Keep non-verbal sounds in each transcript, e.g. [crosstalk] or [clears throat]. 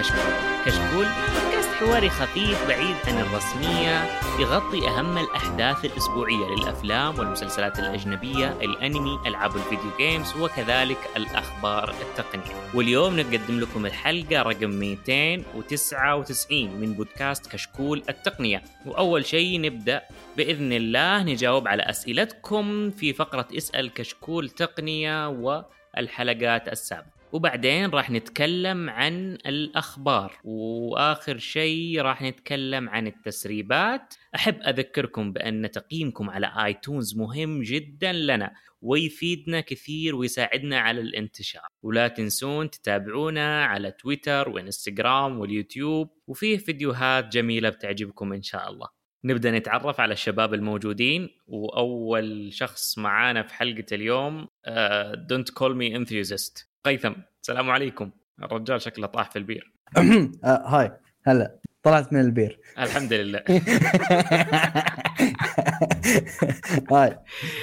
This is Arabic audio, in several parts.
كشكول كشكول بودكاست حواري خفيف بعيد عن الرسمية يغطي أهم الأحداث الأسبوعية للأفلام والمسلسلات الأجنبية الأنمي ألعاب الفيديو games وكذلك الأخبار التقنية. واليوم نقدم لكم الحلقة رقم 299 من بودكاست كشكول التقنية. وأول شيء نبدأ بإذن الله نجاوب على أسئلتكم في فقرة اسأل كشكول تقنية والحلقات السابقة. وبعدين راح نتكلم عن الأخبار. وآخر شيء راح نتكلم عن التسريبات. أحب أذكركم بأن تقييمكم على آيتونز مهم جدا لنا ويفيدنا كثير ويساعدنا على الانتشار. ولا تنسون تتابعونا على تويتر وإنستغرام واليوتيوب. وفيه فيديوهات جميلة بتعجبكم إن شاء الله. نبدأ نتعرف على الشباب الموجودين. وأول شخص معانا في حلقة اليوم دونت كول مي انثيوزست قيثم. السلام عليكم. الرجال شكله طاح في البير. [clears throat] آه، hi هلا. طلعت من البير. الحمد لله. [laughs] hi.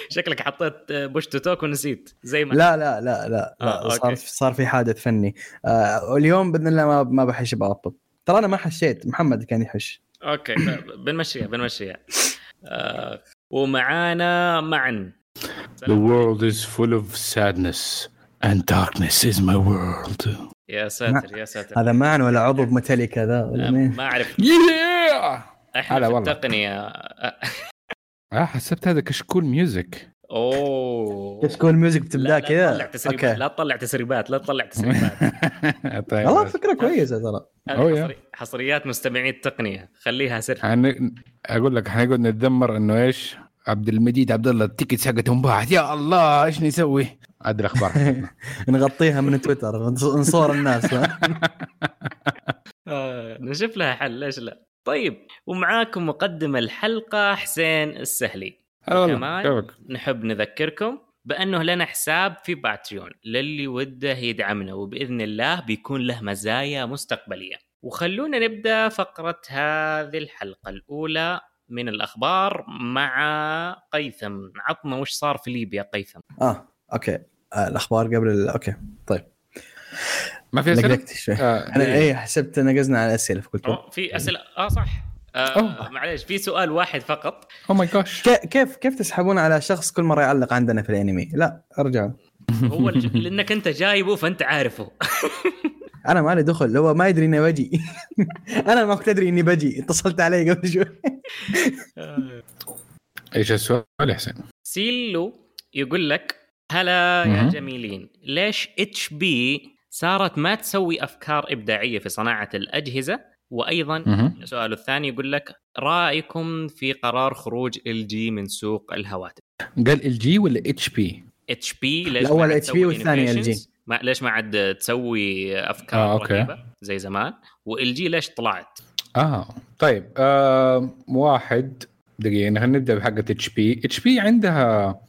شكلك حطيت push to talk ونسيت. زي ما لا لا لا لا, آه، لا. صار صار في حادث فني. آه واليوم بإذن الله ما ما بحش بأطب ترى أنا ما حشيت. محمد كان يحش. okay بنمشيها بنمشيها. آه ومعانا معا The world is full of sadness. And darkness is my world. يا ساتر يا ساتر. هذا معن ولا عضو [laughs] بمتلك ذا؟ ولا مين؟ ما أعرف. Yeah! إحنا في والله. التقنية. آه، آه حسبت هذا كشكول ميوزك أوه. كشكول music بتبدأ لا تطلع كذا. تسريبات لا تطلع تسريبات لا تطلع تسريبات. [laughs] طيب والله فكرة كويسة ترى. حصري- حصريات مستمعي التقنية. خليها سر. حن... أقول لك حنقعد نتذمر إنه إيش؟ عبد المجيد عبد الله ال tickets حقتهم باعت. يا الله إيش نسوي؟ هذه الاخبار [laughs] نغطيها من تويتر نصور الناس. [laughs] آه نشوف لها حل ليش لا؟ طيب ومعاكم مقدم الحلقة حسين السهلي. هلا والله؟ نحب نذكركم بأنه لنا حساب في باتريون. للي وده يدعمنا وبإذن الله بيكون له مزايا مستقبلية. وخلونا نبدأ فقرة هذه الحلقة الأولى من الأخبار مع قيثم. عطنا وش صار في ليبيا قيثم؟ آه okay. آه الأخبار قبل ال... okay. طيب. ما في أسئلة؟ لقلقت شوي. آه، إحنا إيه حسبت نقزنا على الاسئله فقلت أوه، في اسئله آه صح. آه. معليش في سؤال واحد فقط. oh my gosh كي- كيف كيف تسحبون على شخص كل مرة يعلق عندنا في الأنمي؟ لا ارجعوا [laughs] هو الج... لأنك أنت جايبه فأنت عارفه. [laughs] أنا ما لي دخل هو ما يدري إني بجي. [laughs] أنا ما كنت أدري إني بجي اتصلت علي قبل شوي. إيش السؤال يا حسين؟ سيلو يقول لك هلا يا. جميلين ليش HP صارت ما تسوي أفكار إبداعية في صناعة الأجهزة وأيضا مهم. سؤاله الثاني يقول لك رأيكم في قرار خروج LG من سوق الهواتف قال LG ولا HP؟ HP ليش عاد HP تسوي والثاني innovations؟ LG. ما ليش ما عاد تسوي أفكار آه، okay. رهيبة زي زمان و LG ليش طلعت آه طيب آه واحد دقيقة خلينا نبدأ بحقة اتش بي، اتش بي عندها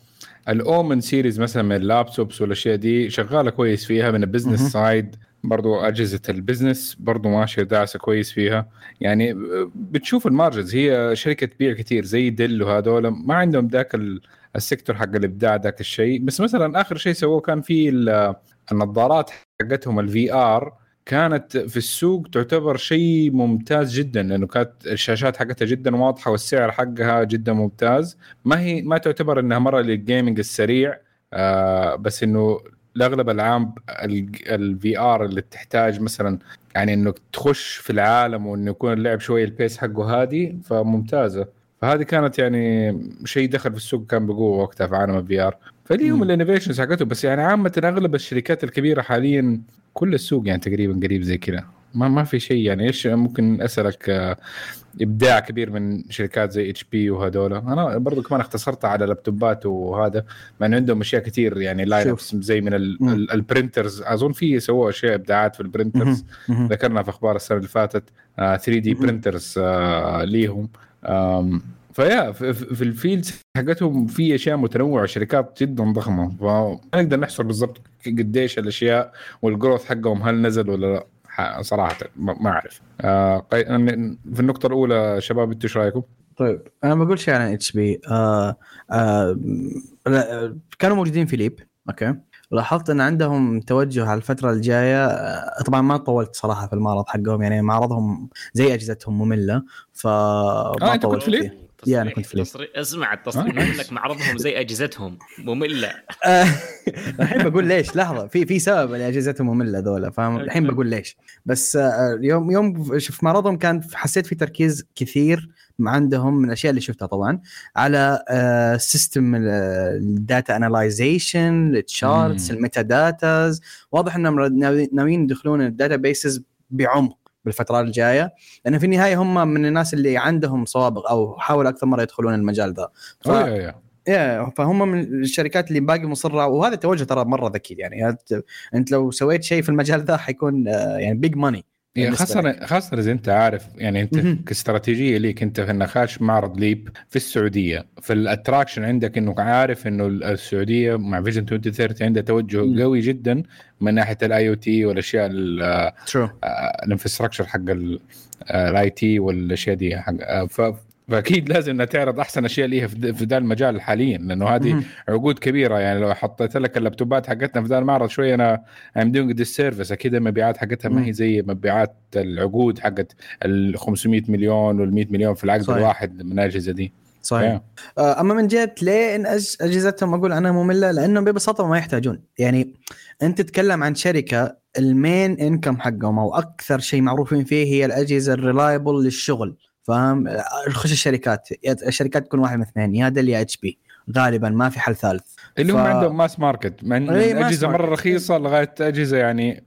ال Omen series مثلا من ال laptops والأشياء دي شغالة كويس فيها من ال business. side برضو أجهزة ال business برضو ماشيه داعسة كويس فيها. يعني بتشوف ال margins هي شركة تبيع كثير زي ديل وهذول. ما عندهم ذاك ال- ال sector حق الإبداع ذاك الشيء. بس مثلا آخر شيء سووه كان في ال- النظارات حقتهم ال VR كانت في السوق تعتبر شيء ممتاز جدا لأنه كانت الشاشات حقتها جدا واضحة والسعر حقها جدا ممتاز. ما هي ما تعتبر إنها مرة لل gaming السريع آه بس إنه لاغلب العام ال VR اللي تحتاج مثلا يعني إنك تخش في العالم وإنه يكون اللعب شوية ال pace حقه هادي فممتازة. فهذه كانت يعني شيء دخل في السوق كان بقوة وقتها في عالم ال VR فليهم مم. ال innovations حقته بس يعني عامة أغلب الشركات الكبيرة حاليا كل السوق يعني تقريبا قريب زي كذا ما ما في شيء يعني. إيش ممكن أسألك آه، إبداع كبير من شركات زي إتش بي وهذول أنا برضو كمان اختصرت على لابتوبات وهذا مع إنه عندهم أشياء كثير يعني line. زي من ال printers أظن في سووا أشياء إبداعات في ال printers. ذكرنا في أخبار السنة اللي فاتت 3 D. printers ليهم. فيا في- في في ال fields حقتهم في أشياء متنوعة شركات جدا ضخمة. فما نقدر نحصر بالضبط قديش الأشياء وال growth حقهم هل نزل ولا لا. صراحة ما أعرف. آه في النقطة الأولى شباب أنتوا إيش رأيكم؟ طيب أنا بقول شيء عن اتش بي آه آه كانوا موجودين في ليب okay. ولاحظت إن عندهم توجه على الفترة الجاية آه، طبعا ما طولت صراحة في المعرض حقهم يعني معرضهم زي أجهزتهم مملة ف آه، أنت كنت في ليب؟ yeah أنا كنت في ليب. تصريح اسمع التصريح آه، يقول nice. لك معرضهم زي أجهزتهم مملة آه، الحين بقول ليش لحظة في في سبب اللي اجهزتهم مملة ذولا فاهم الحين. بقول ليش بس آه، يوم يوم شوف معرضهم كان حسيت في تركيز كثير عندهم من الأشياء اللي شفتها طبعا على system ال data analyzation ال charts. ال metadatas واضح إنهم ناوي- ناويين يدخلون ال databases بعمق بالفترات الجاية لأن في النهاية هم من الناس اللي عندهم سوابق أو حاولوا أكثر مرة يدخلون المجال ذا. ف... yeah- فهم من الشركات اللي باقي مصرة وهذا توجه ترى مرة ذكي يعني أنت لو سويت شيء في المجال ذا حيكون آه، يعني big money خاصة خاصة إذا أنت عارف يعني أنت مهم. كاستراتيجية ليك أنت في إنك خاش معرض ليب في السعودية في ال attraction عندك إنك عارف إنه السعودية مع vision 2030 عندها توجه مم. قوي جدا من ناحية ال IOT والأشياء ال- true ال infrastructure حق ال IT والأشياء دي حق آه، ف فأكيد لازم إنها تعرض أحسن أشياء ليها في ذا المجال حاليا لأنه هذه عقود كبيرة. يعني لو حطيت لك اللابتوبات حقتنا في ذا المعرض شوية أنا I'm doing this service أكيد المبيعات حقتها ما هي. زي مبيعات العقود حقت ال 500 مليون وال 100 مليون في العقد صحيح. الواحد من الاجهزه دي. صحيح. آه، أما من جهة ليه أج- أجهزتهم أقول عنها مملة؟ لانهم ببساطة ما يحتاجون. يعني أنت تتكلم عن شركة ال main income حقهم أو أكثر شيء معروفين فيه هي الأجهزة ال reliable للشغل. فاهم؟ خش الشركات. الشركات تكون واحد من اثنين يا دل يا اتش بي. غالبا ما في حل ثالث. اللي ف- هم عندهم mass market من, إيه، أجهزة مرة. رخيصة لغاية أجهزة يعني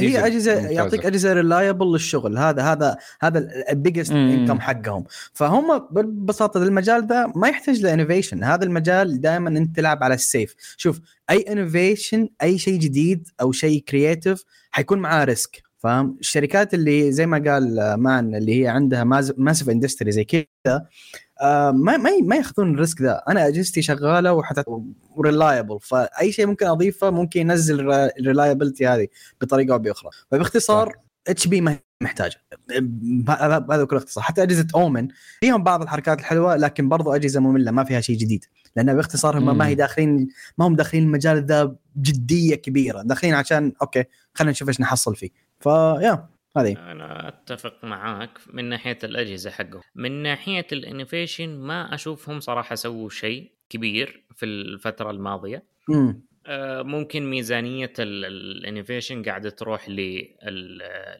هي اجهزه ممتازة. يعطيك أجهزة reliable للشغل. هذا هذا هذا ال biggest. income حقهم. فهم ببساطة المجال ذا ما يحتاج ل innovation هذا المجال دائما إنت تلعب على ال safe. شوف أي innovation أي شيء جديد أو شيء creative حيكون معاه risk فاهم؟ الشركات اللي زي ما قال مان اللي هي عندها massive industry زي كذا آه، ما ما ما ياخذون ال risk ذا. أنا أجهزتي شغالة وحتى reliable فأي شيء ممكن أضيفه ممكن ينزل ال reliability هذه بطريقة أو بأخرى. فباختصار اتش بي ما محتاجة. هذا كل اختصار. حتى أجهزة اومن فيهم بعض الحركات الحلوة لكن برضو أجهزة مملة ما فيها شيء جديد. لأن باختصار هم ما هي. داخلين ما هم داخلين المجال ذا بجدية كبيرة. داخلين عشان okay خلينا نشوف إيش نحصل فيه. ف yeah هذه. أنا أتفق معاك من ناحية الأجهزة حقهم. من ناحية ال innovation ما أشوفهم صراحة سووا شيء كبير في الفترة الماضية. امم آه، ممكن ميزانية ال innovation قاعدة تروح لل-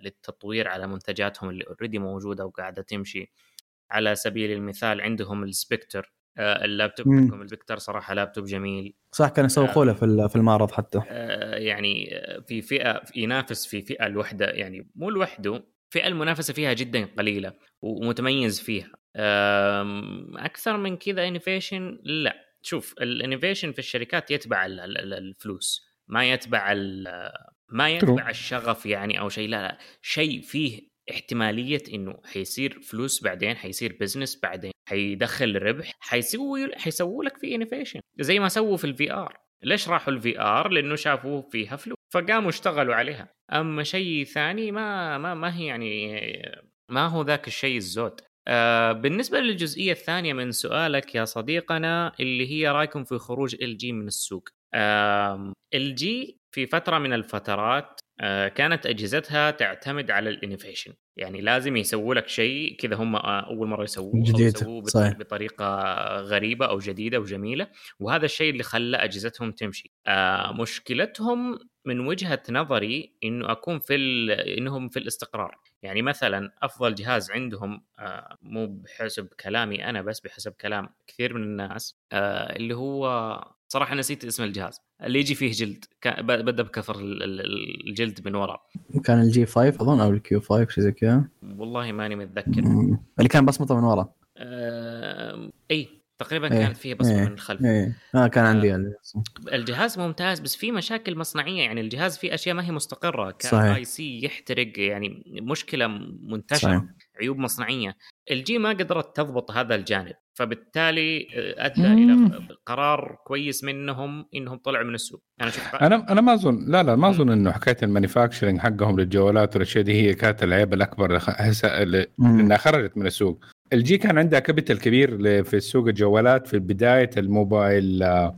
للتطوير على منتجاتهم اللي already موجودة وقاعدة تمشي. على سبيل المثال عندهم ال Spectre اللابتوب مم. حقهم. ال Spectre صراحة لابتوب جميل. صح كانوا يسوقوا له في في المعرض حتى. آه، يعني آه، في فئة ينافس في فئة لوحده يعني مو لوحده فئة المنافسة فيها جدا قليلة ومتميز فيها. أكثر من كذا innovation لا. شوف ال innovation في الشركات يتبع ال- ال- ال- الفلوس. ما يتبع ما يتبع الشغف يعني أو شيء. لا لا. شيء فيه احتمالية إنه حيصير فلوس بعدين حيصير business بعدين حيدخل ربح حيسوي حيسووا لك في innovation زي ما سووا في ال VR ليش راحوا ال VR لأنه شافوا فيها فلوس فقاموا اشتغلوا عليها. أما شيء ثاني ما ما ما هي يعني ما هو ذاك الشيء الزود. آه بالنسبة للجزئية الثانية من سؤالك يا صديقنا اللي هي رأيكم في خروج إل جي من السوق. إل جي في فترة من الفترات آه كانت أجهزتها تعتمد على ال innovation يعني لازم يسووا لك شيء كذا هم آه، أول مرة يسووه جديد، يسووه صحيح. بطريقة غريبة أو جديدة وجميلة. وهذا الشيء اللي خلى أجهزتهم تمشي. آه مشكلتهم من وجهة نظري إنه أكون في إنهم في الاستقرار. يعني مثلا أفضل جهاز عندهم مو بحسب كلامي أنا بس بحسب كلام كثير من الناس اللي هو صراحة نسيت اسم الجهاز. اللي يجي فيه جلد. بدأ ال- الجلد من ورا. كان ال G5 أظن أو ال Q5 شيء زي كذا. والله ماني متذكر. اللي كان بصمته من ورا. آه إي تقريبا إيه، كانت فيه بصمة إيه، من الخلف إيه آه كان عندي ال- الجهاز ممتاز بس في مشاكل مصنعية. يعني الجهاز فيه أشياء ما هي مستقرة. صحيح. ك IC يحترق. يعني مشكلة منتشرة. صحيح. عيوب مصنعية. الجي ما قدرت تضبط هذا الجانب. فبالتالي آه، أدى مم. إلى قرار كويس منهم إنهم طلعوا من السوق أنا شوف أنا أنا ما أظن لا لا ما أظن إنه حكاية ال manufacturing حقهم للجوالات والاشياء دي هي كانت العيب الأكبر. إنها خرجت من السوق الجي كان عندها capital كبير ل- في سوق الجوالات في بداية الموبايل آه،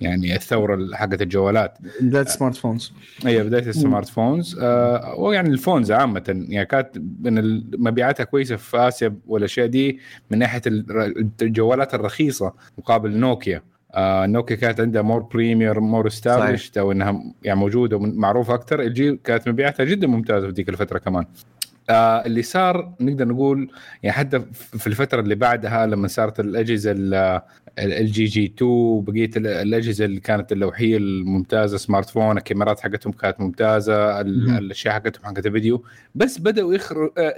يعني الثورة حقت الجوالات. بداية smartphones هي بداية ال smartphones آه ويعني ال phones عامة يعني كانت من مبيعاتها كويسة في آسيا والأشياء دي من ناحية الجوالات الرخيصة مقابل نوكيا. آه نوكيا كانت عندها more premier more established أو إنها يعني موجودة ومعروفه أكثر الجي كانت مبيعاتها جدا ممتازة في ذيك الفترة كمان. آه اللي صار نقدر نقول يعني حتى في الفترة اللي بعدها لما صارت الأجهزة ال جي G2 وبقيه الأجهزة اللي كانت اللوحية الممتازة smartphone الكاميرات حقتهم كانت ممتازة الأشياء حقتهم حقت الفيديو. بس بدأوا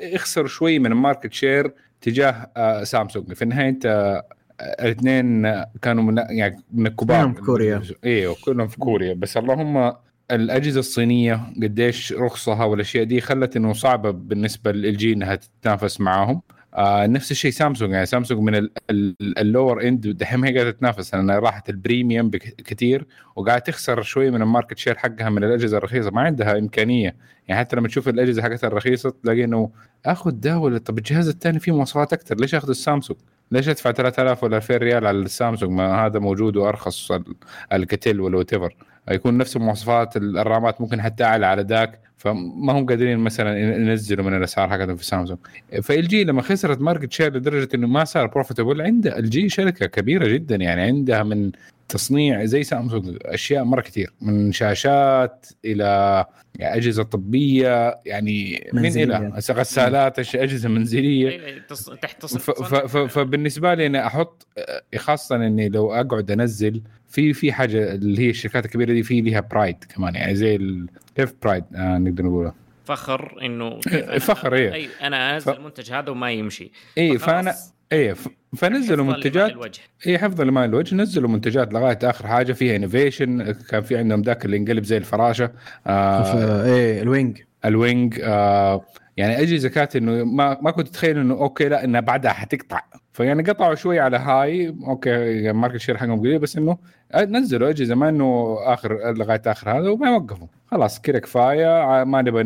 يخسروا شوي من ال market share تجاه آه سامسونج. في النهاية انت الاثنين كانوا من يعني من الكبار. كلهم في كوريا. أيوه كلهم في كوريا. بس اللهم الأجهزة الصينية قديش رخصها والأشياء دي خلت إنه صعبة بالنسبة للجي إنها تتنافس معاهم. آه نفس الشيء سامسونج. يعني سامسونج من ال lower end دحين هي قاعدة تتنافس. لأن راحت ال premium كثير وقاعده تخسر شوي من ال market share حقها من الأجهزة الرخيصة. ما عندها إمكانية. يعني حتى لما تشوف الأجهزة حقتها الرخيصة تلاقي إنه آخذ ده ولا طب الجهاز الثاني فيه مواصفات أكثر. ليش آخذ السامسونج؟ ليش أدفع 3000 ولا 2000 ريال على السامسونج؟ ما هذا موجود وأرخص الكتل ولا وات يكون نفس المواصفات الرامات ممكن حتى أعلى على ذاك فما هم قادرين مثلا ينزلوا من الأسعار حقتهم في سامسونج. فال جي لما خسرت market share لدرجة إنه ما صار profitable عنده الجي شركة كبيرة جدا يعني عندها من تصنيع زي سامسونج أشياء مرة كثير من شاشات إلى أجهزة طبية يعني منزلية. من إلى غسالات أجهزة منزلية. إيه، تحت فبالنسبة لي أنا أحط خاصة إني لو أقعد أنزل في في حاجة اللي هي الشركات الكبيرة دي في لها pride كمان يعني زي ال... كيف pride آه نقدر نقولها فخر إنه [laughs] فخر إيه. أنا أنزل ف... المنتج هذا وما يمشي. اي فانا إيه فنزلوا منتجات. اي حفظ لماء الوجه. نزلوا منتجات لغاية آخر حاجة. فيها innovation كان في عندهم ذاك اللي ينقلب زي الفراشة. آه إيه ال Wing ال Wing آه يعني أجهزة كانت إنه ما ما كنت اتخيل إنه okay لا إنها بعدها حتقطع. فيعني قطعوا شوي على هاي okay market share حقهم قليل بس إنه نزلوا اجهزه ما إنه آخر لغاية آخر هذا وما يوقفوا. خلاص كذا كفاية. ما نبغى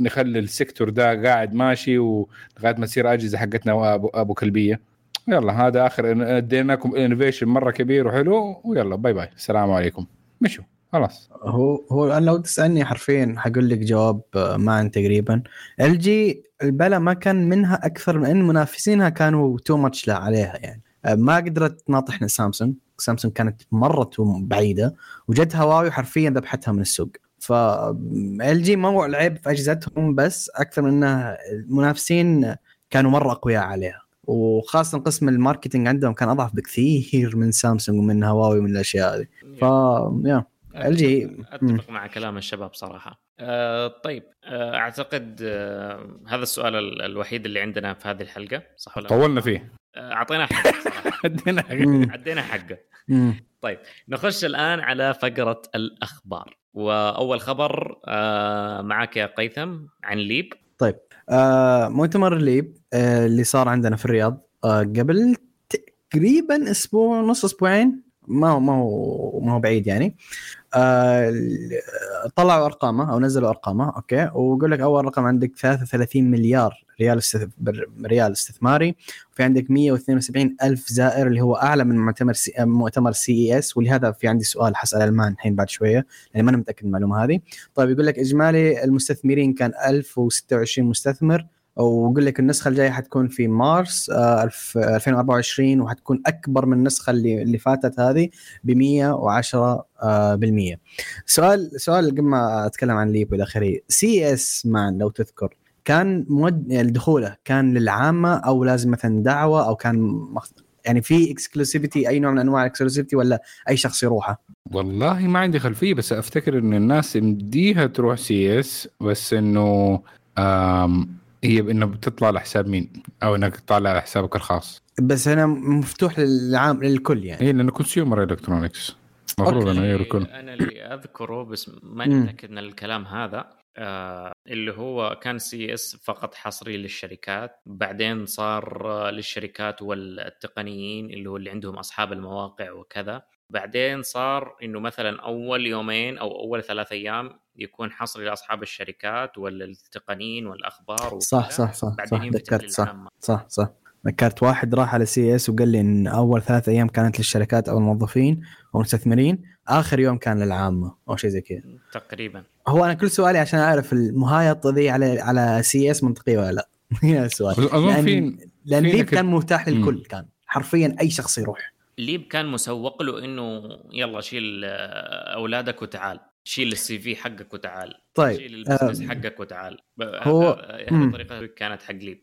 نخلي ال sector ده قاعد ماشي ولغايه ما تصير أجهزة حقتنا أبو, أبو كلبية. يلا هذا آخر. أديناكم innovation مرة كبير وحلو. ويلا bye bye السلام عليكم. مشوا. خلاص. هو هو أنا لو تسألني حرفيا حقول لك جواب آه، انت تقريبا. ال جي البلا ما كان منها أكثر من منافسينها كانوا too much عليها يعني. آه، ما قدرت تناطحنا سامسونج. سامسونج كانت مرة بعيدة وجت هواوي حرفيا ذبحتها من السوق. ف ال جي ما هو العيب في أجهزتهم بس أكثر من إنه المنافسين كانوا مرة أقوياء عليها. وخاصة قسم ال marketing عندهم كان أضعف بكثير من سامسونج ومن هواوي ومن الأشياء هذه. ف يا الجي أتفق مع كلام الشباب صراحة. آه طيب آه أعتقد آه هذا السؤال الوحيد اللي عندنا في هذه الحلقة. صح ولا طولنا فيه. آه أعطينا [laughs] حقه صراحة. ادينا حقه ادينا حقه. طيب نخش الآن على فقرة الأخبار. وأول خبر آه معك يا قيثم عن ليب. طيب آه مؤتمر ليب اللي صار عندنا في الرياض قبل تقريبا أسبوع نص أسبوعين ما هو ما هو ما هو بعيد يعني. آه طلعوا أرقامه أو نزلوا أرقامه okay. ويقول لك أول رقم عندك 33 مليار ريال. ريال استثماري. وفي عندك 172 ألف زائر اللي هو أعلى من مؤتمر C... مؤتمر CES. ولهذا في عندي سؤال حسأل ألمان الحين بعد شوية لأني ما أنا متأكد من المعلومة هذه. طيب يقول لك إجمالي المستثمرين كان 1026 مستثمر. ويقول لك النسخة الجايه حتكون في مارس 2024 آه، وحتكون أكبر من النسخة اللي اللي فاتت هذه ب 110 آه، بالمية سؤال سؤال قبل ما أتكلم عن LEAP والى آخره CES مان لو تذكر كان mode يعني دخوله كان للعامة أو لازم مثلا دعوة أو كان يعني في exclusivity أي نوع من أنواع ال exclusivity ولا أي شخص يروحه؟ والله ما عندي خلفية بس أفتكر إن الناس مديها تروح CES بس إنه هي إنه بتطلع لحساب مين؟ أو إنك تطلع على حسابك الخاص. بس أنا مفتوح للعام للكل يعني. اي لأنه consumer electronics المفروض إنه يكون أنا اللي أذكره بس ماني متاكد من الكلام هذا. آه اللي هو كان CES فقط حصري للشركات. بعدين صار للشركات والتقنيين اللي هو اللي عندهم أصحاب المواقع وكذا. بعدين صار إنه مثلا أول يومين أو أول ثلاث أيام يكون حصري لأصحاب الشركات ولا التقنيين والأخبار صح صح صح بعدين صح, صح, صح, صح صح. ذكرت واحد راح على CES وقال لي إن أول ثلاث أيام كانت للشركات أو الموظفين أو المستثمرين آخر يوم كان للعامة أو شيء زي كذا. تقريبا. هو أنا كل سؤالي عشان أعرف المهايط ذي على على CES منطقية ولا لا؟ [laughs] هنا السؤال. أظن لأن- في لأن LEAP نكت- كان متاح للكل. كان. حرفيا أي شخص يروح. LEAP كان مسوق له إنه يلا شيل آه، أولادك وتعال. شيل ال CV حقك وتعال. طيب شيل ال business آه، حقك وتعال. ب- هو- آه، هذه مم. الطريقة كانت حق LEAP.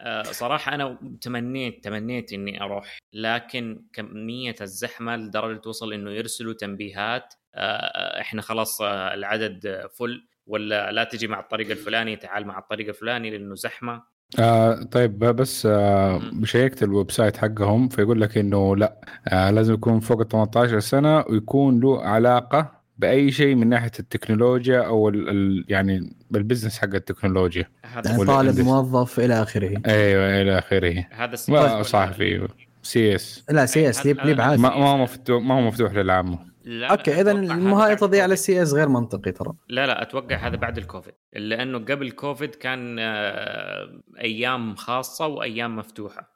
آه، صراحة أنا تمنيت تمنيت إني أروح. لكن كمية الزحمة لدرجة توصل إنه يرسلوا تنبيهات آه، إحنا خلاص آه، العدد آه، full ولا لا تجي مع الطريق الفلاني تعال مع الطريق الفلاني لأنه زحمة. آه طيب بس آه. شيكت ال website حقهم فيقول لك إنه لأ آه لازم يكون فوق ال 18 سنة ويكون له علاقة بأي شيء من ناحية التكنولوجيا أو ال ال يعني ال business حق التكنولوجيا يعني طالب موظف إلى آخره. أيوه إلى آخره. هذا صحفي CES. لا C ES LEAP LEAP عادي. ما ما هو مفتوح ما هو مفتوح للعامة. لا أوكي اذا المهايطه ذي على. ال CES غير منطقي ترى. لا لا أتوقع هذا بعد الكوفيد لأنه قبل كوفيد كان آه، أيام خاصة وأيام مفتوحة.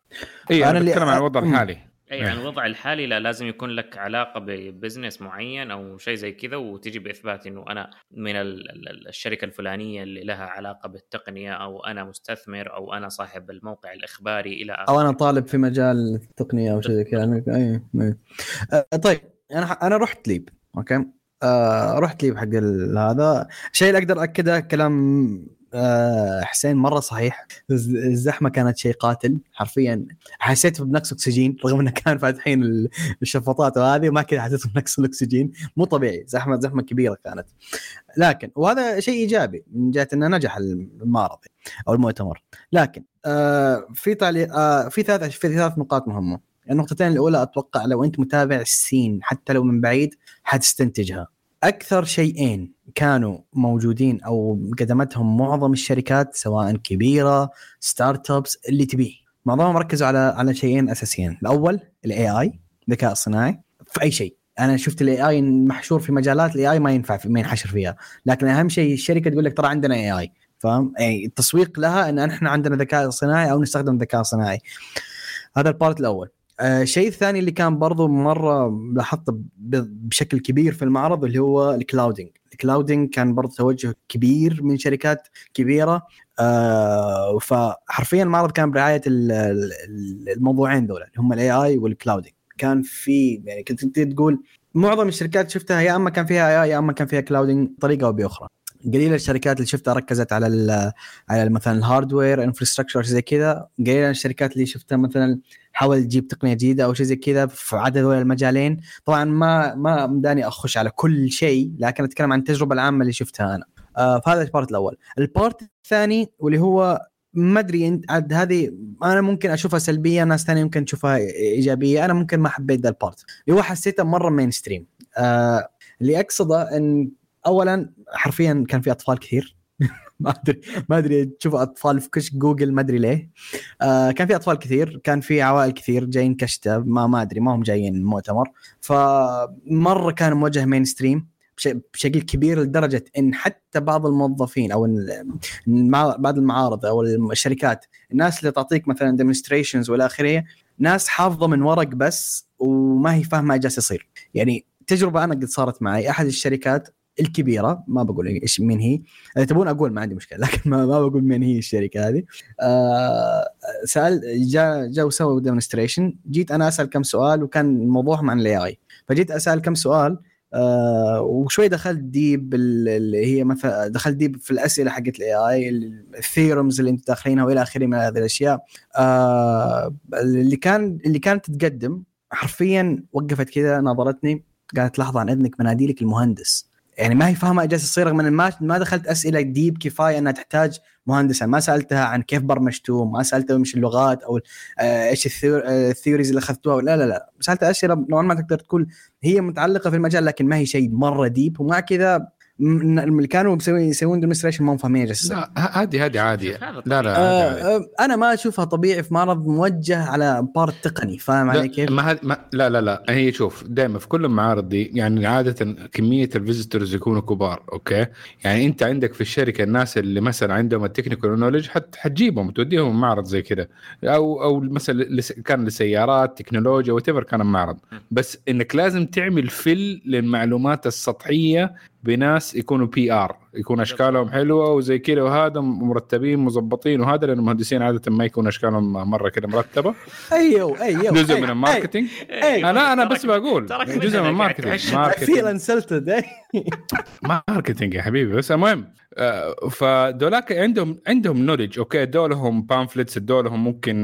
إي أنا أنا اللي- بتكلم عن الوضع. الحالي. إي إيه. يعني الوضع الحالي لا لازم يكون لك علاقة ب business معين أو شيء زي كذا وتجي بإثبات إنه أنا من ال- ال- الشركة الفلانية اللي لها علاقة بالتقنية أو أنا مستثمر أو أنا صاحب الموقع الإخباري إلى آخره. أو أنا طالب في مجال التقنية أو شيء زي كذا. طيب. أنا أنا رحت LEAP أوكي؟ آه رحت LEAP حق هذا. الشيء اللي أقدر أكده كلام آه حسين مرة صحيح. الز- الزحمة كانت شيء قاتل حرفيا. حسيت بنقص أكسجين رغم إنه كان فاتحين ال- الشفاطات وهذه وما كذا حسيت بنقص الأكسجين. مو طبيعي زحمة زحمة كبيرة كانت. لكن وهذا شيء إيجابي من جهة إنه نجح المعرض أو المؤتمر. لكن آه في تعليق آه في ثلاث في ثلاث نقاط مهمة. النقطتين الأولى أتوقع لو أنت متابع ال scene حتى لو من بعيد حتستنتجها. أكثر شيئين كانوا موجودين أو قدمتهم معظم الشركات سواء كبيرة startups اللي تبيه. معظمهم ركزوا على على شيئين أساسيين. الأول ال AI الذكاء الصناعي في أي شيء. أنا شفت ال AI محشور في مجالات ال AI ما ينفع في ما ينحشر فيها. لكن أهم شيء الشركة تقول لك ترى عندنا AI فاهم؟ يعني التسويق لها إن إحنا عندنا ذكاء صناعي أو نستخدم ذكاء صناعي هذا ال part الأول. الشيء الثاني اللي كان برضو مرة لاحظته بشكل كبير في المعرض اللي هو ال clouding ال clouding كان برضو توجه كبير من شركات كبيرة آه فحرفيا المعرض كان برعاية ال- ال- الموضوعين دول اللي هم ال AI وال clouding كان في يعني كنت تقول معظم الشركات شفتها يا أما كان فيها AI يا أما كان فيها clouding بطريقة أو بأخرى. قليل الشركات اللي شفتها ركزت على على مثلا ال hardware infrastructure زي كذا. قليل الشركات اللي شفتها مثلا حاول تجيب تقنية جديدة أو شيء زي كذا في عدا هذول المجالين. طبعا ما ما مداني أخش على كل شيء لكن أتكلم عن التجربة العامة اللي شفتها أنا. آه فهذا ال part الأول. ال part الثاني واللي هو ما أدري انت عاد هذه أنا ممكن أشوفها سلبية ناس ثانية ممكن تشوفها إيجابية. أنا ممكن ما حبيت ذا ال part. اللي هو حسيته مرة mainstream آه اللي أقصده إن اولا حرفيا كان في أطفال كثير. [laughs] ما ادري ما أدري تشوف أطفال في كشك جوجل ما أدري ليه. آه كان في أطفال كثير كان في عوائل كثير جايين كشتة ما ما أدري ما هم جايين المؤتمر فمرة كان موجه mainstream بش- بشكل كبير لدرجة إن حتى بعض الموظفين أو بعض المعارض أو الشركات الناس اللي تعطيك مثلا demonstrations والى آخره ناس حافظة من ورق بس وما هي فاهمة إيش جالس يصير. يعني تجربة أنا قد صارت معي أحد الشركات الكبيرة ما بقول إيش مين هي. إذا تبون أقول ما عندي مشكلة لكن ما, ما بقول مين هي الشركة هذه. آه سال جاء جاء وسووا demonstration جيت أنا أسأل كم سؤال وكان الموضوع عن ال AI فجيت أسأل كم سؤال آه وشوي دخلت deep ال- اللي هي مثلا دخلت deep في الأسئلة حقت ال AI ال terms اللي أنتم داخلينها وإلى آخره من هذه الأشياء. آه اللي كان اللي كانت تقدم حرفيا وقفت كذا نظرتني قالت لحظة عن أذنك بناديلك المهندس. يعني ما هي فاهمة إيش يصير رغم ما ما دخلت أسئلة deep كفاية إنها تحتاج مهندس يعني ما سألتها عن كيف برمجتوا ما سألتها مش اللغات أو آه، إيش ال theor- آه، ال theories اللي أخذتوها. لا لا لا. سألتها أسئلة نوعا ما تقدر تقول هي متعلقة في المجال لكن ما هي شيء مرة deep ومع كذا اللي كانوا مسوي يسوون demonstration ما هم فاهمين إيش. لا هذه هذه عادية. هذا لا لا هذه عادية. آه آه، أنا ما أشوفها طبيعي في معرض موجه على part تقني فاهم علي كيف؟ ما ما لا لا لا. هي شوف دائما في كل المعارض دي يعني عادة كمية ال visitors يكونوا كبار أوكي؟ يعني أنت عندك في الشركة الناس اللي مثلا عندهم ال technical knowledge حت حتجيبهم وتوديهم معرض زي كده. أو أو مثلا لس- كان لسيارات تكنولوجيا what كان المعرض. بس إنك لازم تعمل فل للمعلومات السطحية بناس يكونوا PR يكون أشكالهم حلوة وزي كذا وهذا مرتبين مظبطين وهذا لأن المهندسين عادة ما يكون أشكالهم مرة كده مرتبة. أيوه أيوه جزء من ال marketing. إيه. أنا أنا بس بقول جزء من ال marketing. Feel marketing insulted marketing يا حبيبي بس المهم. فدولاك عندهم عندهم knowledge okay دولهم pamphlets دولهم ممكن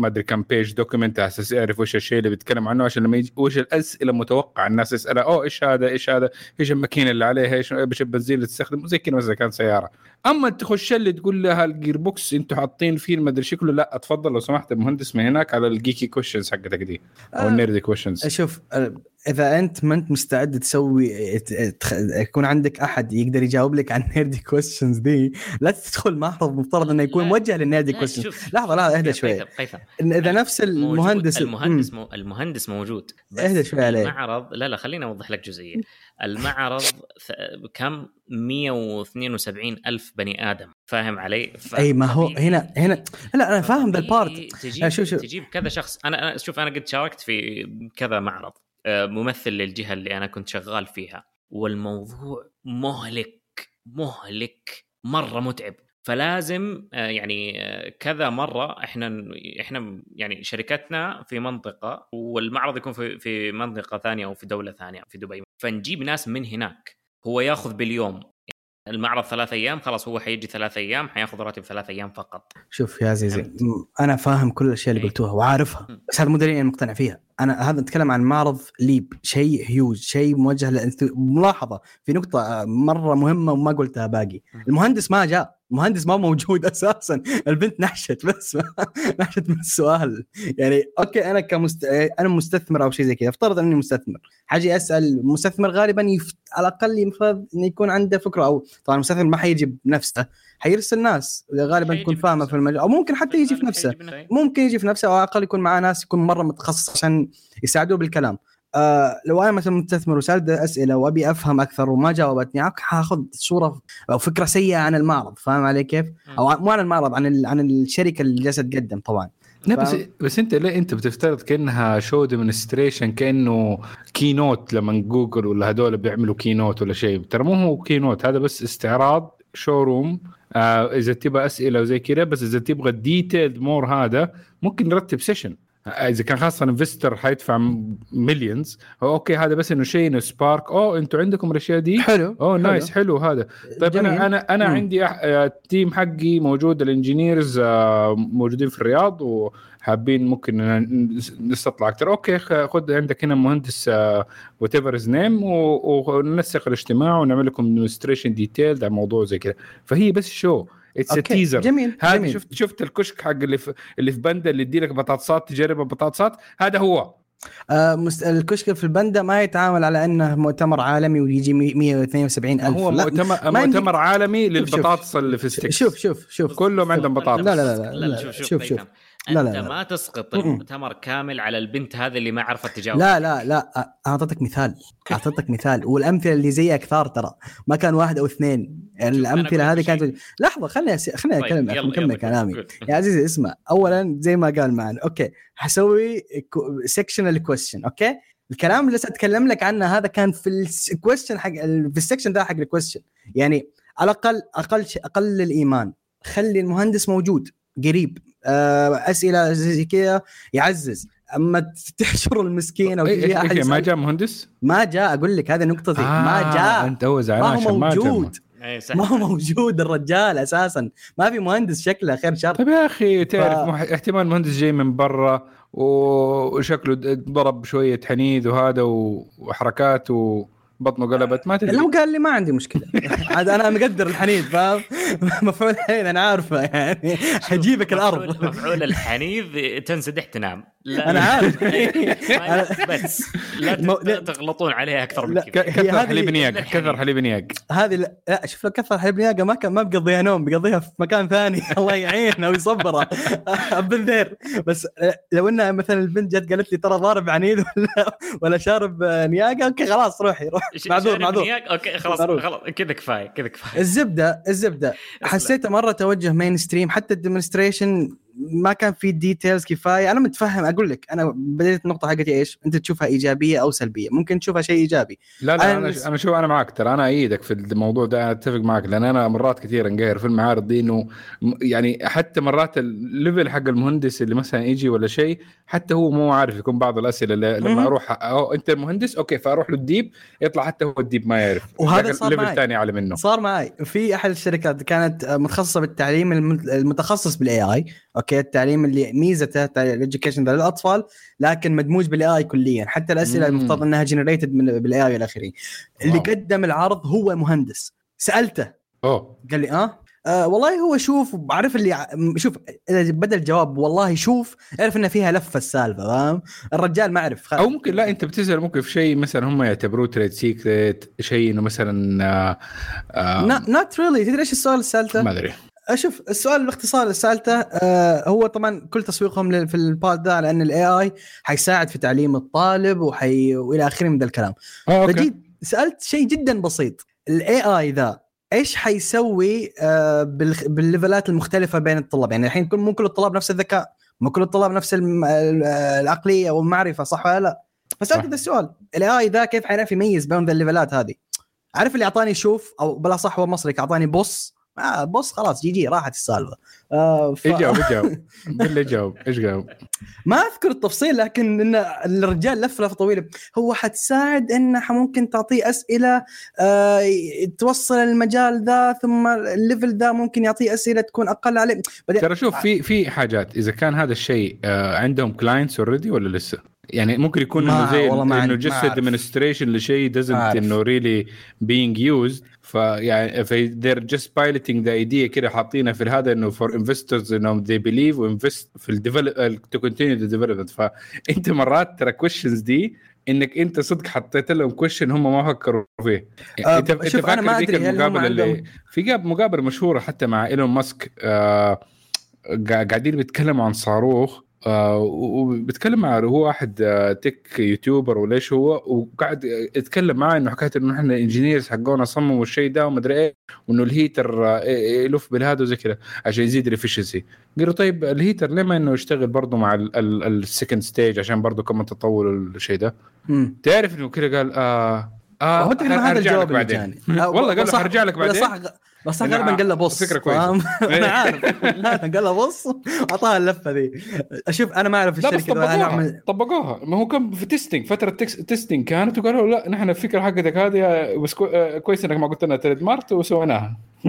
ما أدري كم page document على أساس يعرف وش الشيء اللي بيتكلم عنه عشان لما يجي وش الأسئلة المتوقعه الناس يسألها أوه إيش هذا؟ إيش هذا؟ إيش الماكينة اللي عليها؟ إيش إيش البنزين اللي تستخدم؟ زي كذا مثلا كان سيارة. أما تخش اللي تقول لها ال gearbox أنتم حاطين فيه ما ادري شكله لا اتفضل لو سمحت المهندس من هناك على ال geeky questions حقتك دي أو آه. ال nerdy questions شوف آه، إذا أنت ما أنت مستعد تسوي يكون عندك أحد يقدر يجاوب لك عن nerdy questions دي لا تدخل معرض مفترض إنه يكون. موجه لل nerdy كويستشنز. لحظة لا اهدى شوي هيثم إذا نفس. المهندس المهندس. مو المهندس موجود اهدى شوي عليه. المعرض لا لا خليني أوضح لك جزئية المعرض كم 172 ألف بني آدم فاهم علي أي ما هو هنا هنا لا أنا فاهم ذا ال part طبيعي لا، تجيب شوف- شوف. تجيب كذا شخص أنا شوف أنا قد شاركت في كذا معرض ممثل للجهة اللي أنا كنت شغال فيها. والموضوع مهلك مهلك مرة متعب. فلازم آه، يعني آه، كذا مرة إحنا إحنا يعني شركتنا في منطقة والمعرض يكون في في منطقة ثانية أو في دولة ثانية في دبي. فنجيب ناس من هناك. هو ياخذ باليوم المعرض ثلاث أيام خلاص هو حيجي ثلاث أيام حياخذ راتب ثلاث أيام فقط شوف يا عزيزي أنا فاهم كل الأشياء اللي إيه. قلتوها وعارفها. بس هذا مو دليل إني مقتنع فيها أنا هذا نتكلم عن معرض ليب شيء هيوج شيء موجه لأنت ملاحظة في نقطة آه، مرة مهمة وما قلتها باقي. المهندس ما جاء المهندس ما موجود [laughs] أساسا. البنت نحشت بس. [laughs] نحشت من السؤال يعني أوكي أنا كمست أنا مستثمر أو شيء زي كذا افترض أني مستثمر. حاجي أسأل مستثمر غالبا يف... على الأقل يفرض إنه يكون عنده فكرة أو طبعا المستثمر ما حيجي بنفسه حيرسل ناس. غالبا تكون فاهمة. في المجال. أو ممكن حتى يجي في نفسه. ممكن يجي في نفسه أو على الأقل يكون معاه ناس يكون مرة متخصص عشان يساعدوه بالكلام. آه لو أنا مثلا مستثمر وسألت أسئلة وأبي أفهم أكثر وما جاوبتني حاخذ صورة أو فكرة سيئة عن المعرض فاهم علي كيف؟ أو مو عن المعرض عن ال- عن الشركة اللي جالسة تقدم طبعا. لا بس؟ بس أنت ليه أنت بتفترض كأنها show demonstration كأنه keynote لما جوجل ولا هذول بيعملوا keynote ولا شيء؟ ترى مو هو keynote هذا بس استعراض showroom آه إذا تبغى أسئلة وزي كذا بس إذا تبغى ال detailed more هذا ممكن نرتب session إذا كان خاصة investor حيدفع millions okay هذا بس إنه شيء إنه spark اوه أنتم عندكم الأشياء دي؟ حلو اوه nice حلو هذا. طيب جميل. أنا أنا أنا مم. عندي أح... آه، ال team حقي موجود ال engineers آه، موجودين في الرياض وحابين ممكن نستطلع أكثر okay خذ عندك هنا مهندس whatever his name وننسق الاجتماع ونعمل لكم demonstration detailed عن موضوع زي كذا فهي بس show it's teaser جميل هذا. شفت شفت الكشك حق اللي في اللي في بندا اللي يدي لك بطاطسات تجرب البطاطسات هذا هو آه مست... الكشك في البندا ما يتعامل على إنه مؤتمر عالمي ويجي مي- 172 ألف هو لا، مؤتمر مؤتمر عالمي. للبطاطس اللي في ال sticks شوف شوف شوف كلهم عندهم بطاطس لا، لا، لا، لا لا شوف شوف، شوف شوف. شوف لا، أنت لا، لا. ما تسقط. المؤتمر كامل على البنت هذه اللي ما عرفت تجاوب. لا لا لا اعطيتك مثال اعطيتك مثال. والأمثلة اللي زيها كثار ترى. ما كان واحد أو اثنين. يعني الأمثلة هذه. كانت لحظة خليني أس... خليني طيب، اتكلم يلا، اكمل يلا، كلامي. يا عزيزي اسمع. اولا زي ما قال معنا okay. حسوي sectional question okay؟ الكلام اللي سأتكلم لك عنه هذا كان في ال question حق في ال section ده حق ال question يعني على الأقل أقل أقل الإيمان. خلي المهندس موجود. قريب. آه، أسئلة زي كذا يعزز. أما تحشر المسكين أو إيه- تجي إيه- احد إيه، ما جاء مهندس؟ ما جاء أقول لك هذه نقطتي. ما آه، جاء. أنت هو زعلان ما هو عشان ما جاء موجود. إيه،. ما هو موجود الرجال أساسا. ما في مهندس شكله خير شر. طيب يا أخي تعرف ف- مح... احتمال مهندس جاي من برا وشكله ضرب شوية حنيذ وهذا و- وبطنه قلبت ما تدري. لو قال لي ما عندي مشكلة. [laughs] عاد أنا مقدر الحنيذ فاهم؟ [laughs] مفعول حنيذ أنا عارفه يعني. حجيبك الأرض. مفعول الحنيذ تنسدح تنام لا. أنا عارف. [laughs] [laughs] أنا- بس. لا تغلطون عليها أكثر من كذا. كثر حليب نياق. كثر حليب نياق هذه لا- لا شوف لو كثر حليب نياقة ما كان ما بقضيها نوم بقضيها في مكان ثاني. [laughs] الله يعينه ويصبره. بالذير بس لو انها مثلا البنت جت قالت لي ترى ضارب حنيذ ولا ولا شارب نياقة okay خلاص روحي روح. معذور معذور. نياق؟ okay خلاص. خلاص كذا كفاية كذا كفاية. الزبدة الزبدة. حسيته مرة توجه mainstream حتى ال demonstration ما كان في details كفاية. أنا متفهم أقول لك أنا بديت النقطه حقتي إيش؟ أنت تشوفها إيجابية أو سلبية. ممكن تشوفها شيء إيجابي. لا لا أنا أنا شوف أنا معك ترى. أنا إيدك في الموضوع ده أنا أتفق معك لأن أنا مرات كثير انقهر في المعارض دي إنه يعني حتى مرات ال level حق المهندس اللي مثلا يجي ولا شيء حتى هو مو عارف يكون بعض الأسئلة. اللي لما. أروح أو أنت المهندس okay فأروح له ال deep يطلع حتى هو ال deep ما يعرف. وهذا صار level معي. ثاني أعلى منه. صار معي. في أحد الشركات كانت متخصصة بالتعليم الم- المتخصص بال AI okay التعليم اللي ميزته ال education للاطفال لكن مدموج بال AI كليا. حتى الأسئلة. المفترض إنها generated من بال AI والى آخره. اللي wow. قدم العرض هو مهندس. سألته. أوه. قال لي آه؟ آه والله هو شوف عارف اللي شوف إذا بدأ الجواب والله شوف اعرف ان فيها لفة السالفة فاهم؟ الرجال ما عرف أو ممكن لا أنت بتسأل ممكن في شيء مثلا هم يعتبروه trade secret شيء إنه مثلا آه، آه، not really تدري إيش السؤال اللي سألته؟ ما أدري. أشوف السؤال باختصار اللي سألته آه هو طبعا كل تسويقهم في ال part ده لأن ال AI حيساعد في تعليم الطالب وحي وإلى آخره من ذا الكلام. Okay. فجيت سألت شيء جدا بسيط ال AI ذا إيش حيسوي آه بال level ات المختلفة بين الطلاب؟ يعني الحين كل مو كل الطلاب نفس الذكاء مو كل الطلاب نفس العقلية والمعرفة صح ولا لا؟ فسألت. ذا السؤال ال AI ذا كيف حيعرف يميز بين ال level ات هذه؟ عارف اللي أعطاني شوف أو بلا صح هو مصري أعطاني بص آه بص خلاص جي جي راحت السالفة. آه ف... إيش جاوب إيش جاوب؟ [laughs] بالله جاوب إيش جاوب؟ ما أذكر التفصيل لكن إن الرجال لف لفة طويلة. هو حتساعد انها ممكن تعطيه أسئلة آه توصل المجال ذا ثم ال level ذا ممكن يعطيه أسئلة تكون أقل عليه. بعدين ترى شوف في في حاجات. إذا كان هذا الشيء آه، عندهم clients already ولا لسه؟ يعني ممكن يكون إنه زي إنه just. administration لشيء أعرف. إنه really being used. فيعني في they're just piloting the idea كده حاطينها في هذا إنه for investors إنهم they believe و invest في ال develop to continue the development. فانت [laughs] مرات ترى questions دي إنك أنت صدق حطيت لهم question هم ما فكروا فيه. آه، أنت أنت شوف، أنا ما فاكر ذيك أدري هم المقابلة اللي في مقابلة مشهورة حتى مع إيلون ماسك آه قا- قاعدين بيتكلموا عن صاروخ. آه وبيتكلم مع هو واحد آه tech YouTuber ولا إيش هو وقاعد يتكلم معاه إنه حكاية إنه إحنا ال engineers حقونا صمموا الشيء ده ومدري إيه وإنه ال heater آه يلف بالهذا وزي كذا عشان يزيد ال efficiency قالوا طيب ال heater ليه ما إنه يشتغل برضه مع ال second stage عشان برضه كمان تطور الشيء ده. تعرف إنه كذا قال آه آه هو تقريبا هذا الجواب بعدين. والله قال له حرجع لك بعدين؟ صح بس غالبا قال له بص فكرة كويسة. فاهم؟ [laughs] إيه. أنا عارف. لا قال له بص أعطاها اللفة ذي. أشوف أنا ما أعرف لا بس الشركة ذا طبقوها نعمل طبقوها. ما هو كان في testing فترة tes- testing كانت وقالوا لا نحن الفكرة حقتك هذه بس كو- آه، كويس إنك ما قلت لنا تريد مارت وسويناها. [laughs]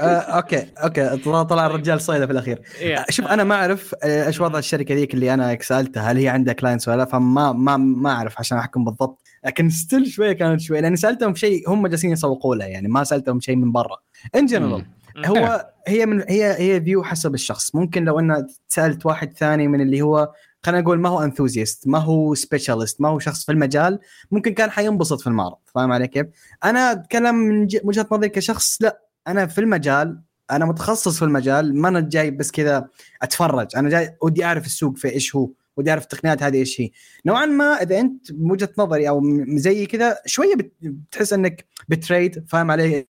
آه، okay okay. طلع طلع الرجال صيده في الأخير. إيه. شوف أنا ما أعرف آه، إيش وضع الشركة ذيك اللي أنا سألتها هل هي عندها clients ولا لا فما ما ما أعرف عشان أحكم بالضبط. لكن still شوية كانت شوية لأني سألتهم شيء هم جالسين يسوقوا له يعني ما سألتهم شيء من برا. in general. هو هي من هي هي view حسب الشخص. ممكن لو ان سألت واحد ثاني من اللي هو خلينا نقول ما هو enthusiast ما هو specialist ما هو شخص في المجال ممكن كان حينبسط في المعرض. فاهم علي كيف؟ أنا أتكلم من ج- وجهة نظري كشخص لا. أنا في المجال أنا متخصص في المجال ما أنا جاي بس كذا أتفرج. أنا جاي ودي أعرف السوق في إيش هو ودي أعرف التقنيات هذه إيش هي. نوعا ما إذا أنت بوجهه نظري أو م- زي كذا شوية بت- بتحس إنك بتريد فاهم علي؟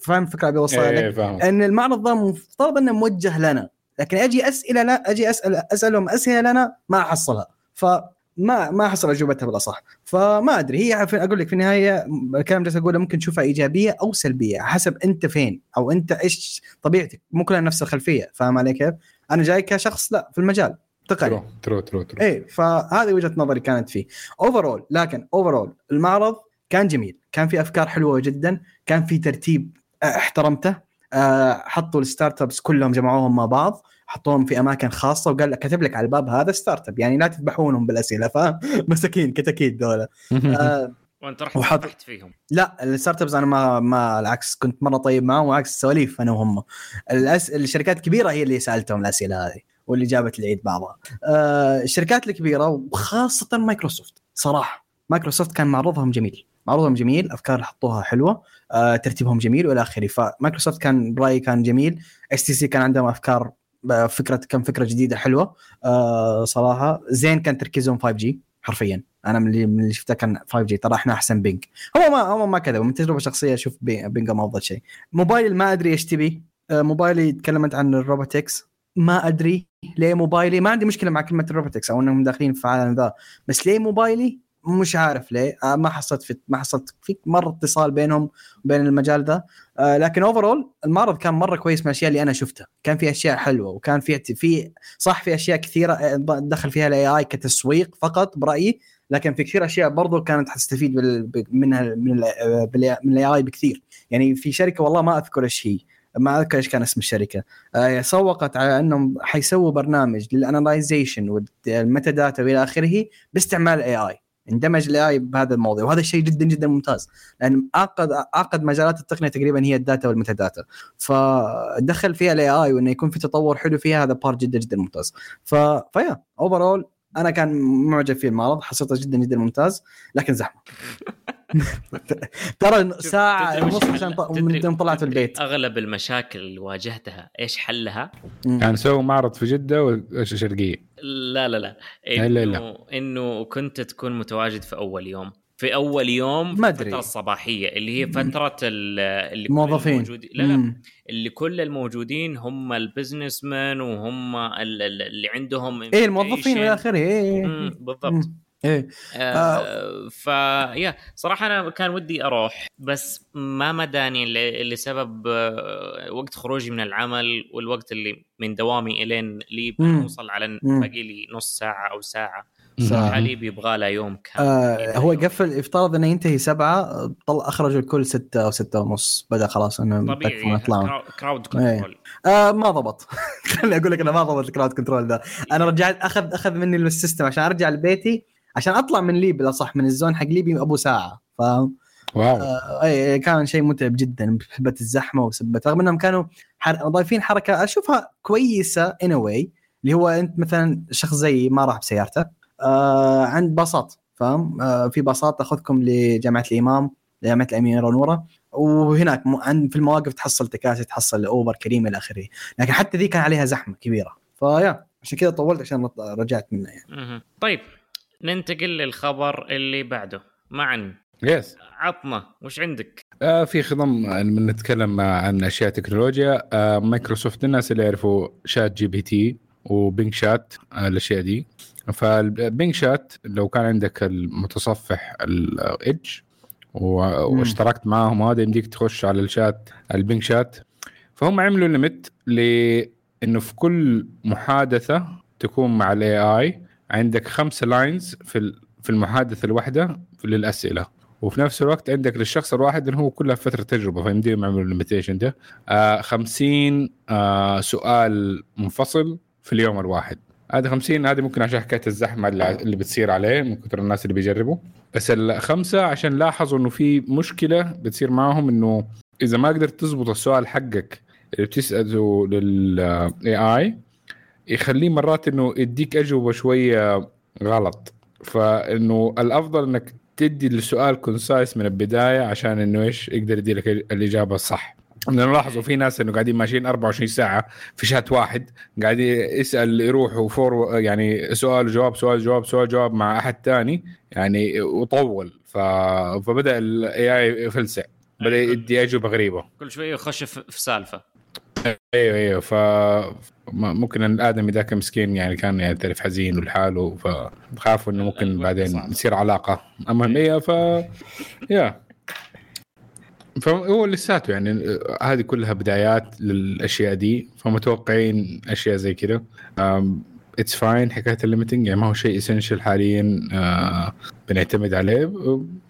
فاهم الفكرة ابي اوصلها لك إيه فاهم إن المعرض ذا مفترض إنه موجه لنا. لكن أجي أسئلة لا أجي أسأل أسألهم أسئلة لنا ما أحصلها. فما ما أحصل أجوبتها بالأصح. فما أدري هي أقول لك في النهاية الكلام اللي اقوله ممكن تشوفها إيجابية أو سلبية. حسب أنت فين أو أنت إيش طبيعتك. مو كلنا نفس الخلفية فاهم علي كيف؟ أنا جاي كشخص لا في المجال. تقني. true true true true. إيه فهذه وجهة نظري كانت فيه. overall لكن overall المعرض كان جميل. كان في أفكار حلوة جدا كان في ترتيب آه، احترمته آه، حطوا ال startups كلهم جمعوهم مع بعض حطوهم في أماكن خاصة وقال لك كتب لك على الباب هذا startup يعني لا تذبحونهم بالأسئلة فاهم؟ [laughs] مساكين كتاكيد دولة [laughs] آه وأنت رحت وحط- تحت فيهم. لا ال startups أنا ما ما العكس كنت مرة طيب معهم وعكس سواليف أنا وهم. الأس... الشركات الكبيرة هي اللي سألتهم الأسئلة هذه واللي جابت العيد بعضها. آه الشركات الكبيرة وخاصة مايكروسوفت صراحة مايكروسوفت كان معروضهم جميل. معروضهم جميل أفكار اللي حطوها حلوة آه ترتيبهم جميل وإلى آخره. فمايكروسوفت كان برأيي كان جميل STC كان عندهم أفكار آه، فكرة كم فكرة جديدة حلوة آه صراحة. زين كان تركيزهم 5G حرفيا. أنا من اللي من اللي شفته كان 5G ترى إحنا أحسن ping هو ما هو ما كذا من تجربة شخصية أشوف ping ما أفضل شيء. موبايل ما أدري إيش تبي. موبايلي تكلمت عن ال robotics ما أدري ليه موبايلي ما عندي مشكلة مع كلمة ال robotics أو إنهم داخلين في عالم ذا. بس ليه موبايلي؟ مش عارف ليه. آه ما حصلت في ما حصلت في مرة اتصال بينهم وبين المجال ذا آه لكن overall المعرض كان مرة كويس من الأشياء اللي أنا شفتها. كان في أشياء حلوة وكان في في صح في أشياء كثيرة آه، دخل فيها ال AI كتسويق فقط برأيي لكن في كثير أشياء برضو كانت حتستفيد منها من من ال AI بكثير. يعني في شركة والله ما أذكر إيش هي. ما أذكر إيش كان اسم الشركة. آه سوقت على إنهم حيسووا برنامج لل analyzation وال metadata وإلى آخره باستعمال ال AI اندمج ال AI بهذا الموضوع وهذا الشيء جدا جدا ممتاز لأن اعقد اعقد مجالات التقنية تقريبا هي ال data وال metadata فدخل فيها ال AI وإنه يكون في تطور حلو فيها هذا part جدا جدا ممتاز. ف فيا overall أنا كان معجب في المعرض حسيته جدا جدا ممتاز لكن زحمة. [laughs] ترى ساعة ونص عشان من طلعت البيت. أغلب المشاكل اللي واجهتها إيش حلها؟ كان سووا معرض في جدة والشرقيه لا لا لا. انه إنه كنت تكون متواجد في أول يوم. في أول يوم ما أدري. الفترة الصباحية اللي هي فترة اللي موظفين. لا لا. اللي كل الموجودين هم البزنس مان وهم اللي عندهم إيه الموظفين إلى آخره. إيه بالضبط. مم. إيه. آه, آه. فيا صراحة أنا كان ودي أروح بس ما مداني لسبب آه وقت خروجي من العمل والوقت اللي من دوامي إلين لي بوصل على باقي لي نص ساعة أو ساعة. صراحة لي بيبغى له يوم كامل. آه هو قفل افترض انه ينتهي سبعة طل اخرجوا الكل ستة أو ستة ونص. بدأ خلاص إنه طبيعي يطلعون crowd control آه ما ضبط. [laughs] خليني أقول لك أنا ما ضبط ال crowd control ذا. أنا رجعت اخذ أخذ مني ال system عشان أرجع لبيتي عشان أطلع من ليب بالاصح من ال zone حق ليبي أبو ساعة فاهم؟ wow. آه اي كان شيء متعب جدا بسبة الزحمة وسبة رغم إنهم كانوا حر... ضايفين حركة أشوفها كويسة in a way اللي هو أنت مثلا شخص زي ما راح بسيارته عند باصات فاهم آه في باصات تاخذكم لجامعة الإمام جامعه الاميره نورة. وهناك عند في المواقف تحصل تكاسي تحصل اوبر كريم إلى آخره. لكن حتى ذي كان عليها زحمة كبيرة. ف yeah عشان كذا طولت عشان رجعت منها يعني. طيب ننتقل للخبر اللي بعده. معا yes عطنا وش عندك؟ آه في خضم من نتكلم عن أشياء تكنولوجيا. آه مايكروسوفت الناس اللي يعرفوا ChatGPT و Bing Chat آه الأشياء دي. فال Bing Chat لو كان عندك المتصفح ال Edge واشتركت معاهم هذا يمديك تخش على ال chat ال Bing Chat. فهم عملوا limit لأنه في كل محادثة تكون مع ال AI عندك خمسة lines في في المحادثة الواحدة للأسئلة. وفي نفس الوقت عندك للشخص الواحد اللي هو كلها فترة تجربة فيمديهم يعملوا ال limitation ده. آه 50 آه سؤال منفصل في اليوم الواحد. هذه 50 هذه ممكن عشان حكاية الزحمة اللي بتصير عليه من كثر الناس اللي بيجربوا. بس الخمسه عشان لاحظوا إنه في مشكلة بتصير معاهم إنه إذا ما قدرت تزبط السؤال حقك اللي بتسأله لل AI يخليه مرات إنه يديك أجوبة شوية غلط. فإنه الأفضل إنك تدي السؤال concise من البداية عشان إنه إيش؟ يقدر يدي لك الإجابة الصح. نلاحظوا في ناس إنه قاعدين ماشيين 24 ساعة في شات واحد قاعد يسأل يروح وفور يعني سؤال جواب سؤال جواب سؤال جواب مع أحد ثاني يعني وطول. ف... فبدأ ال AI يفلسع بدأ يدي أجوبة غريبة. كل شوية يخش في سالفة. أيوه أيوه. ف ممكن الادمي ذاك مسكين يعني كان يعني تعرف حزين ولحاله فخافوا إنه ممكن بعدين يصير علاقة. المهم إيه ف yeah. فهو لساته يعني هذه كلها بدايات للأشياء دي. فمتوقعين أشياء زي كذا. it's fine حكاية ال limiting يعني ما هو شيء essential حاليا آه بنعتمد عليه.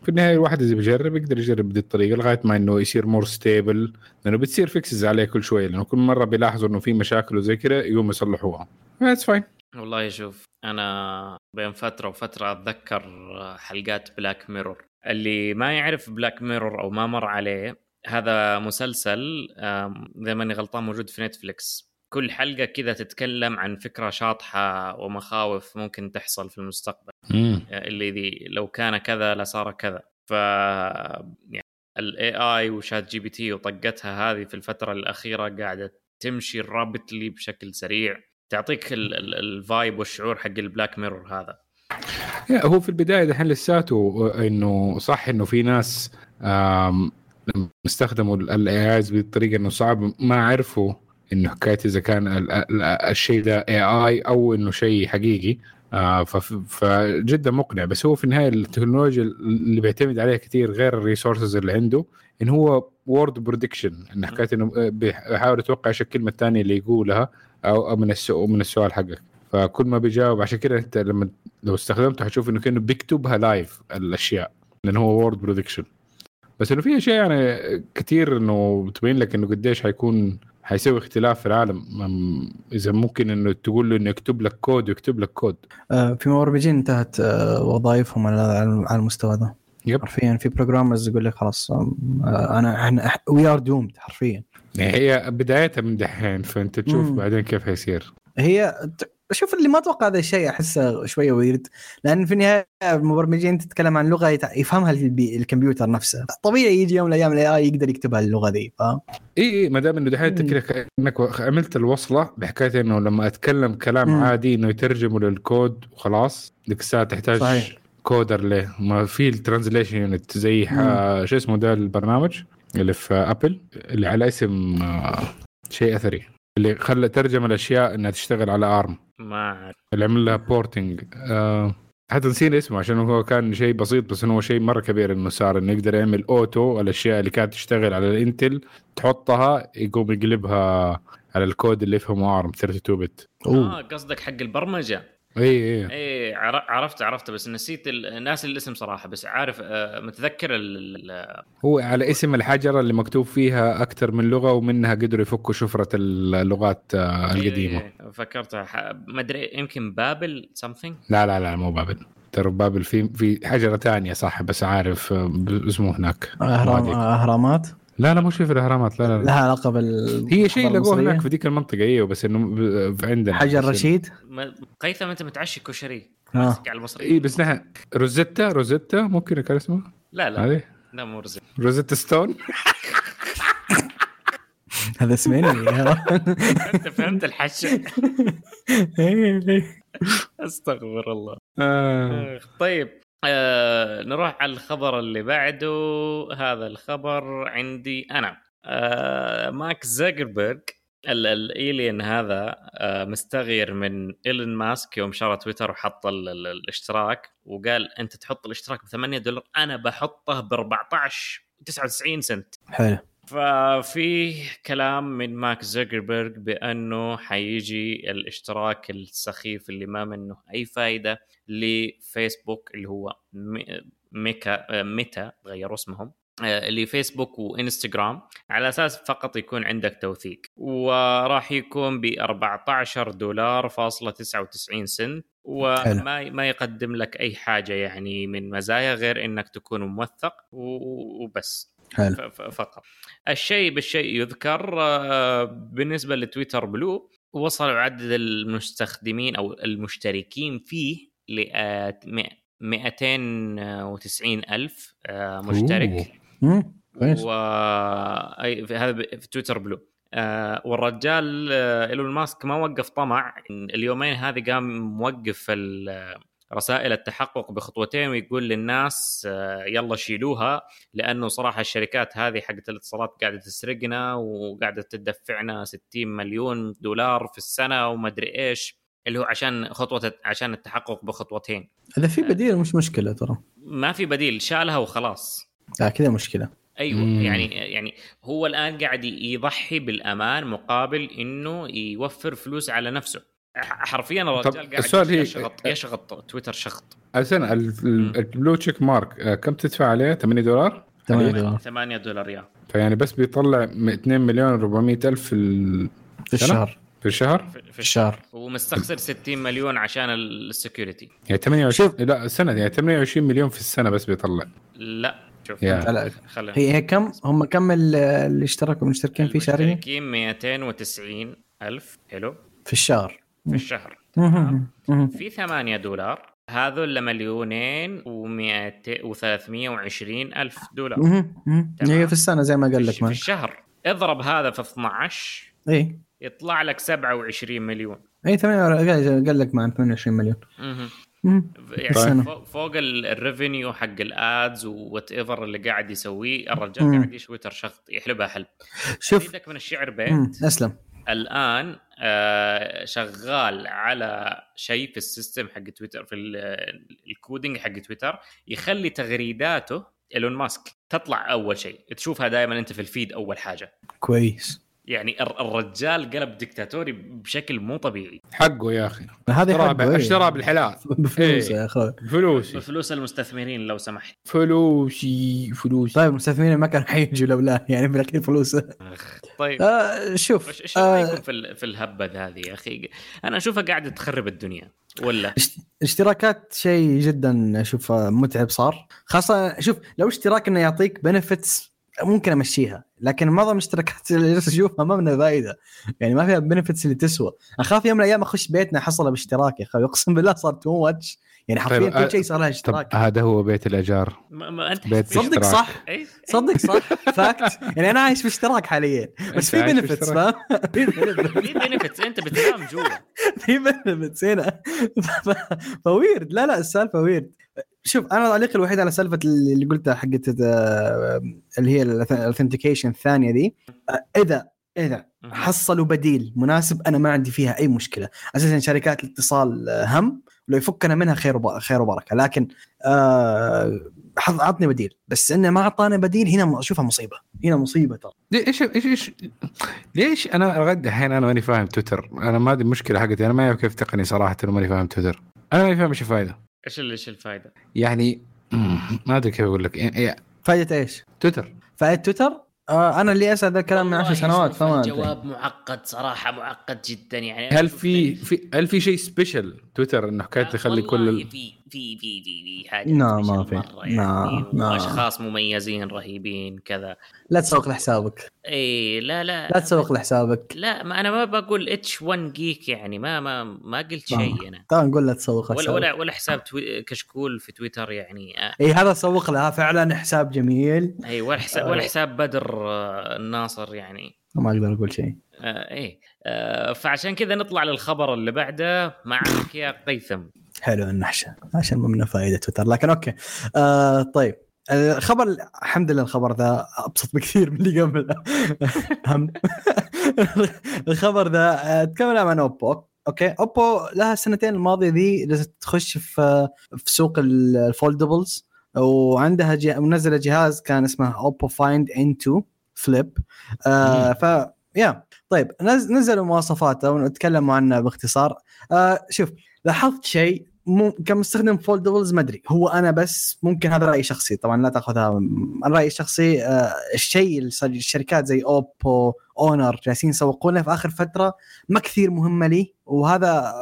في النهاية الواحد إذا بيجرب يقدر يجرب بهذه الطريقة لغاية ما إنه يصير more stable لأنه بتصير fixes عليه كل شوية لأنه كل مرة بيلاحظوا إنه في مشاكل وزي كذا يقوم يصلحوها. it's fine والله شوف أنا بين فترة وفترة أتذكر حلقات Black Mirror اللي ما يعرف Black Mirror أو ما مر عليه هذا مسلسل إذا ماني غلطان موجود في نتفلكس كل حلقة كذا تتكلم عن فكرة شاطحة ومخاوف ممكن تحصل في المستقبل. مم. اللي لو كان كذا لصار كذا. ف يعني ال AI و ChatGPT وطقتها هذه في الفترة الأخيرة قاعدة تمشي rapidly بشكل سريع. تعطيك ال- ال- ال vibe والشعور حق ال Black Mirror هذا. هو في البداية دحين لساته إنه صح إنه في ناس استخدموا ال AIs بطريقة إنه صعب ما عرفوا إنه حكاية إذا كان ال- ال- الشيء ده AI أو إنه شيء حقيقي آه، فجدا مقنع. بس هو في النهاية التكنولوجيا اللي بيعتمد عليها كثير غير ال resources اللي عنده إن هو word prediction إن حكاية إنه بيحاول يتوقع إيش الكلمة الثانية اللي يقولها أو من السؤال حقك. فكل ما بيجاوب عشان كده أنت لما لو استخدمته حتشوف إنه كأنه بيكتبها live الأشياء لأن هو word prediction بس إنه في أشياء يعني كثير إنه تبين لك إنه قديش حيكون حيسوي اختلاف في العالم. إذا ممكن إنه تقول له إنه يكتب لك كود ويكتب لك كود آه، في مبرمجين انتهت آه، وظائفهم على المستوى ده. yep. حرفيا في programmers يقول لك خلاص آه، أنا إحنا we are doomed حرفيا. هي بدايتها من دحين فأنت تشوف مم. بعدين كيف حيصير. هي شوف اللي ما أتوقع هذا الشيء أحسه شوية weird لأن في النهاية المبرمجين تتكلم عن لغة يتع- يفهمها الكمبيوتر نفسه طبيعي يجي يوم من الأيام ال AI يقدر يكتبها اللغة ذي فاهم إي إي ما دام إنه دحين. كده كانك عملت الوصلة بحكاية إنه لما أتكلم كلام مم. عادي إنه يترجمه للكود وخلاص ديك الساعة تحتاج صحيح. coder ليه ما في ال translation unit زي شو اسمه ده البرنامج اللي في ابل اللي على اسم آه، شيء أثري اللي خلى ترجم الأشياء إنها تشتغل على ARM ما عمل لها porting آه حتى نسينا اسمه عشان هو كان شيء بسيط بس إنه هو شيء مرة كبير إنه صار إنه يقدر يعمل auto الاشياء اللي كانت تشتغل على الإنتل تحطها يقوم يقلبها على الكود اللي يفهمه ارم 32 بت آه قصدك حق البرمجة. اي اي إيه عر- عرفت عرفت بس نسيت ال- ناسي الاسم صراحة بس عارف آه، متذكر ال- ال- هو على اسم الحجرة اللي مكتوب فيها أكثر من لغة ومنها قدروا يفكوا شفرة اللغات آه، القديمة. إيه، فكرتها. ح- ما أدري يمكن بابل something لا لا لا مو بابل. ترى بابل في في حجرة ثانية صح بس عارف آه، اسمه هناك. اهرام. أهرامات؟ لا لا مش في الإهرامات لا لا, لا. لها علاقة بال هي شيء لقوه. هناك في ذيك المنطقة أيوه بس إنه ب- عندنا. حجر رشيد؟ ما- قيثم أنت متعشي كشري. آه. ماسك على المصري اي بس نحن روزيتا روزيتا ممكن كان اسمه؟ لا لا. هذه؟ لا مو رزق روزيتا ستون؟ [laughs] هذا اسمين أنت فهمت الحشة. [laughs] أستغفر الله. آه. طيب. آه نروح على الخبر اللي بعده. هذا الخبر عندي أنا. آه مارك زاكربيرج ال- ال alien هذا آه مستغير من إيلون ماسك يوم شرى تويتر وحط ال- ال- الاشتراك وقال أنت تحط الاشتراك ب 8 دولار أنا بحطه ب 14 99 سنت. حلو. ففي كلام من مارك زوكربيرج بأنه حيجي الاشتراك السخيف اللي ما منه أي فائده لفيسبوك اللي هو مي- ميكا Meta غيروا اسمهم آه، اللي فيسبوك وإنستغرام. على أساس فقط يكون عندك توثيق. وراح يكون ب 14 دولار فاصلة 99 سنت. وما ما يقدم لك أي حاجة يعني من مزايا غير إنك تكون موثق وبس. حلو. فقط. الشيء بالشيء يذكر آه، بالنسبة لتويتر بلو وصلوا عدد المستخدمين أو المشتركين فيه ل 290 ألف آه، مشترك. و هذا في تويتر بلو. آه والرجال آه إيلون ماسك ما وقف طمع. اليومين هذه قام موقف ال- رسائل التحقق بخطوتين ويقول للناس آه يلا شيلوها لأنه صراحة الشركات هذه حقت الاتصالات قاعدة تسرقنا وقاعدة تدفعنا 60 مليون دولار في السنة وما أدري إيش اللي هو عشان خطوة عشان التحقق بخطوتين. اذا في بديل مش مشكلة ترى. ما في بديل شالها وخلاص. لا كذا مشكلة. أيوه مم. يعني يعني هو الآن قاعد يضحي بالأمان مقابل إنه يوفر فلوس على نفسه. حرفيا الرجال قاعد السؤال هي- يشغط يشغط تويتر شغط ال- البلو تشيك مارك كم تدفع عليه؟ 8 دولار؟ 8 دولار. 8 دولار يا. فيعني بس بيطلع م- 2 مليون 400 ألف في ال- في الشهر. في الشهر؟ في, الشهر. ومستخسر 60 مليون عشان السكيورتي. يعني 28 شوف. لا السنة يعني 28 مليون في السنة بس بيطلع. لا شوف. خلينا. هي هي كم هم كم ال- اللي اشتركوا؟ مشتركين فيه شهريا؟ المشتركين 290 ألف. حلو. في الشهر. في الشهر. في 8 دولار هذول مليونين و200 و320 ألف دولار. هي في السنة زي ما قال لك في مالك الشهر اضرب هذا في 12 اي يطلع لك 27 مليون. اي 8 قال لك مع 28 مليون. يعني طيب. فوق, فوق ال- ال revenue حق ال ads whatever اللي قاعد يسويه الرجال. قاعد يسويه تويتر شخط يحلبها حلب. شوف. ازيدك من الشعر. بيت. أسلم. الآن آه شغال على شيء في السيستم حق تويتر في ال- ال coding حق تويتر يخلي تغريداته إيلون ماسك تطلع أول شيء. تشوفها دائما أنت في الفيد أول حاجة. كويس. يعني الر- الرجال قلب دكتاتوري بشكل مو طبيعي. حقه يا أخي. هذه اشترى حقه، إيه. اشترى بالحلال. بفلوس إيه. يا أخوي. فلوسي بفلوس المستثمرين لو سمحت. فلوسي فلوسي. طيب المستثمرين ما كانوا حيجوا لولا يعني بالاخير فلوسه. طيب. آه شوف إيش آه رايكم في في الهبة هذه يا أخي؟ أنا أشوفها قاعدة تخرب الدنيا ولا؟ اشت- اشتراكات شيء جدا أشوف متعب صار. خاصة شوف لو اشتراك إنه يعطيك benefits ممكن أمشيها لكن معظم الاشتراكات [laughs] اللي جالس أشوفها ما منها فائده يعني ما فيها benefits اللي تسوى. أخاف يوم من الأيام أخش بيتنا أحصله باشتراك يا أخوي أقسم بالله صار too much يعني حرفيا طيب، كل شيء صار لها طب اشتراك. هذا هو بيت الأجار. ما, ما أنت بيت حسبت- صدق. صح؟ إيه؟ صدق صح؟ [laughs] fact يعني أنا عايش في اشتراك حاليا. بس في benefits فاهم. في benefits أنت بتنام جوا. [laughs] في benefits هنا. [laughs] ف weird. لا لا السالفة weird شوف أنا تعليقي الوحيد على سالفة اللي قلتها حقت آه، اللي هي ال authentication الثانية دي. آه، إذا اذا حصلوا بديل مناسب أنا ما عندي فيها أي مشكلة. أساسا شركات الاتصال آه، هم. لو يفكنا منها خير خير وبركة. لكن آه حط- عطني بديل. بس انه ما اعطانا بديل هنا اشوفها مصيبة. هنا مصيبة ترى. إيش إيش إيش ليش أنا لغايه الحين أنا ماني فاهم تويتر. أنا ما أدري المشكلة حقتي. أنا ما أعرف كيف تقني صراحة ماني فاهم تويتر. أنا ماني فاهم إيش الفائده إيش إيش الفائده؟ يعني ما أدري كيف أقول لك. يعني فائده إيش؟ تويتر. فائده تويتر؟ آه أنا اللي اسال ذا الكلام من 10 والله سنوات فما. الجواب معقد صراحة معقد جدا يعني. هل في في هل في شيء special تويتر إنه حكايه تخلي كل ال... في. في في في في حاجة لا، ما في. لا، يعني. لا. واشخاص مميزين رهيبين كذا. لا تسوق لحسابك. اي لا لا. لا تسوق لحسابك. لا ما أنا ما بقول اتش 1 جيك يعني ما ما ما قلت. شيء أنا. تعال نقول لا تسوق ولا ولا ولا حساب توي... كشكول في تويتر يعني. آه، اي هذا سوق لها فعلا حساب جميل. اي ولا حساب آه. ولا حساب بدر آه، الناصر يعني. ما أقدر أقول شيء. آه إيه. آه فعشان كذا نطلع للخبر اللي بعده. معك يا قيثم. حلو النحشة. عشان ما منه فائده تويتر لكن okay. آه طيب. الخبر الحمد لله الخبر ذا أبسط بكثير من اللي قبله. [laughs] هم. الخبر ذا أتكلم عن أوبو. okay؟ أوبو لها السنتين الماضية ذي تخش في في سوق ال- ال foldables وعندها جه... منزلة جهاز كان اسمه أوبو Find N2 Flip آه ف yeah. طيب نز... نزلوا مواصفاته ونتكلم عنه باختصار. آه شوف لاحظت شيء مو كمستخدم foldables ما أدري. هو أنا بس ممكن هذا رأيي شخصي طبعا لا تأخذها من رأيي الشخصي آه الشيء اللي الشركات زي اوبو Honor جالسين يسوقونه في آخر فترة ما كثير مهمة لي. وهذا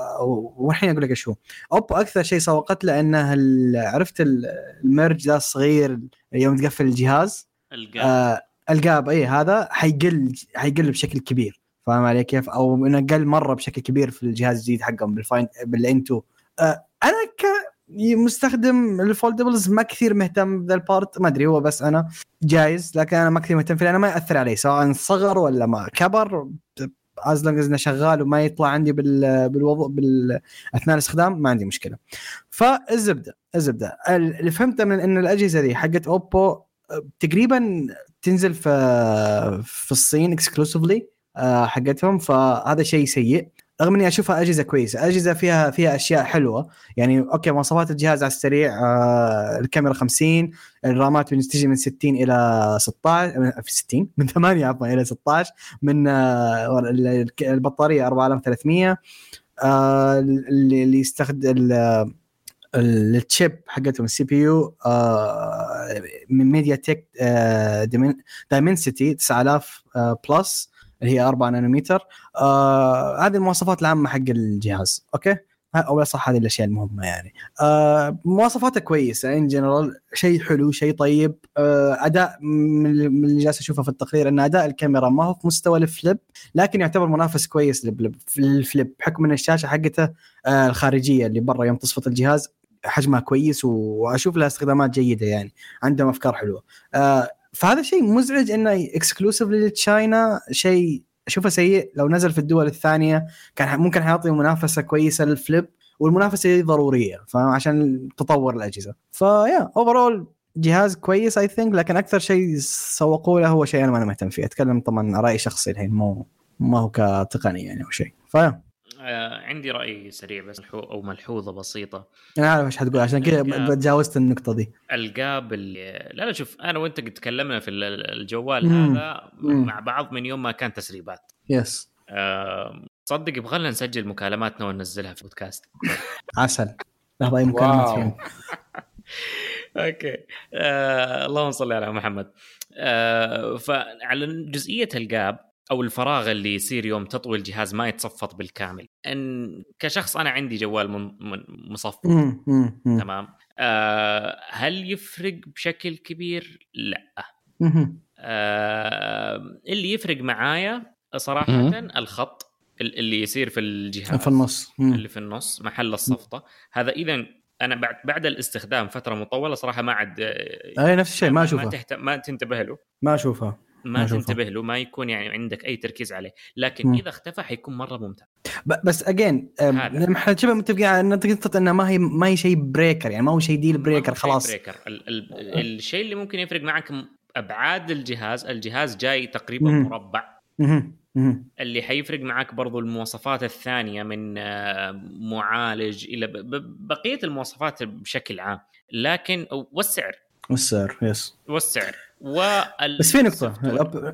والحين أقول لك إيش هو. اوبو أكثر شيء سوقت له إنه ال- عرفت ال- ال merge ذا الصغير يوم تقفل الجهاز؟ القاء آه ال gap اي هذا حيقل حيقل بشكل كبير. فاهم علي كيف؟ أو إنه قل مرة بشكل كبير في الجهاز الجديد حقهم بال Find بال N2 آه أنا كمستخدم ال foldables ما كثير مهتم بذا ال part ما أدري هو بس أنا guys لكن أنا ما كثير مهتم فيه لأنه ما يأثر علي سواء صغر ولا ما. كبر as long إنه شغال وما يطلع عندي بال بالوضع بال اثناء الاستخدام ما عندي مشكلة. فالزبدة الزبدة. اللي فهمته من إن الأجهزة دي حقت أوبو تقريبا تنزل في في الصين exclusively حقتهم فهذا شيء سيء. رغم إني أشوفها أجهزة كويسة. أجهزة فيها فيها أشياء حلوة. يعني okay مواصفات الجهاز على السريع آه الكاميرا 50 الرامات تجي من 60 إلى 16 من- في 60 [laughs] من 8 عفوا إلى 16 من آه ال- البطارية 4300 آه اللي يستخدم ال- ال chip حقتهم ال CPU من MediaTek Dimensity 9000 آه، Plus اللي هي 4 نانومتر آه هذه المواصفات العامة حق الجهاز okay؟ أو صح هذه الأشياء المهمة يعني. آه مواصفاته كويسة in general شيء حلو شيء طيب. آه أداء من اللي- جالس أشوفه في التقرير إن أداء الكاميرا ما هو في مستوى ال Flip لكن يعتبر منافس كويس لل Flip بحكم إن الشاشة حقته آه الخارجية اللي برا يوم تصفط الجهاز حجمها كويس وأشوف لها استخدامات جيدة يعني عندهم أفكار حلوة. آه فهذا شيء مزعج إنه exclusive ل China شيء أشوفه سيء. لو نزل في الدول الثانية كان ممكن حيعطي منافسة كويسة لل Flip والمنافسة دي ضرورية. فعشان تطور الأجهزة. ف yeah overall جهاز كويس I think لكن أكثر شيء سوقوا له هو شيء أنا ما مهتم فيه. أتكلم طبعا رأي شخصي الحين مو ما هو كتقني يعني أو شيء. فيا آه عندي رأي سريع بس ملحو- أو ملحوظة بسيطة. أنا عارف إيش حتقول عشان كذا. تجاوزت النقطة دي. ال gap اللي لا لا شوف أنا وأنت قد تكلمنا في ال- الجوال مم. هذا مم. مع بعض من يوم ما كان تسريبات. yes آه، صدق يبغى لنا نسجل مكالماتنا وننزلها في بودكاست عسل. لحظه اي مكالمات [laughs] okay. آه، اللهم صل على محمد. آه، فعلى جزئية الجاب أو الفراغ اللي يصير يوم تطوي الجهاز ما يتصفط بالكامل. إن كشخص أنا عندي جوال من من مصفط. تمام. آه، هل يفرق بشكل كبير؟ لا. آه، اللي يفرق معايا صراحة. الخط ال- اللي يصير في الجهاز. في النص. اللي في النص محل الصفطة. هذا إذا أنا بعد بعد الاستخدام فترة مطولة صراحة ما عاد آه، أي نفس الشيء ما ما أشوفها. تهتم ما تنتبه له. ما أشوفها. ما. تنتبه له ما يكون يعني عندك أي تركيز عليه لكن. إذا اختفى حيكون مرة ممتع بس again. إحنا شبه متفقين على نقطة انها ما هي ما هي شيء breaker يعني ما هو شيء deal breaker خلاص breaker ال ال الشيء اللي ممكن يفرق معك أبعاد الجهاز الجهاز جاي تقريبا. مربع. اللي حيفرق معك برضو المواصفات الثانية من آه، معالج إلى بقية المواصفات بشكل عام لكن والسعر والسعر yes. والسعر. وال بس في نقطة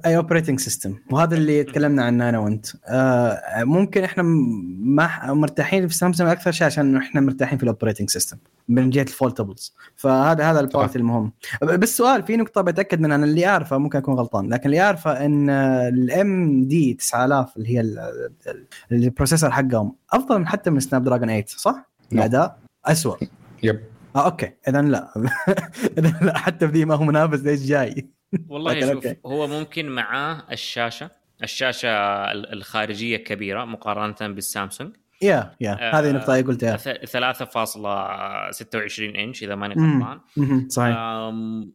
أي operating system وهذا اللي تكلمنا عنه أنا وأنت. آه ممكن إحنا ما مرتاحين في سامسونج أكثر شيء عشان إحنا مرتاحين في ال operating system من جهة ال foldables فهذا هذا ال part. المهم. بس سؤال في نقطة بتأكد منها أنا اللي أعرفه ممكن أكون غلطان لكن اللي أعرفه إن ال MD 9000 اللي هي ال- ال- ال processor حقهم أفضل من حتى من Snapdragon 8 صح؟ الأداء اسوء yep آه okay. اذا لا. [laughs] اذا لا. حتى في ذي ما هو منافس ليش جاي؟ والله شوف. هو ممكن معاه الشاشة. الشاشة ال- الخارجية كبيرة مقارنة بالسامسونج. yeah yeah. آه، هذه نقطة قلتها ث- 3.26 إنش إذا ماني. غلطان. صحيح.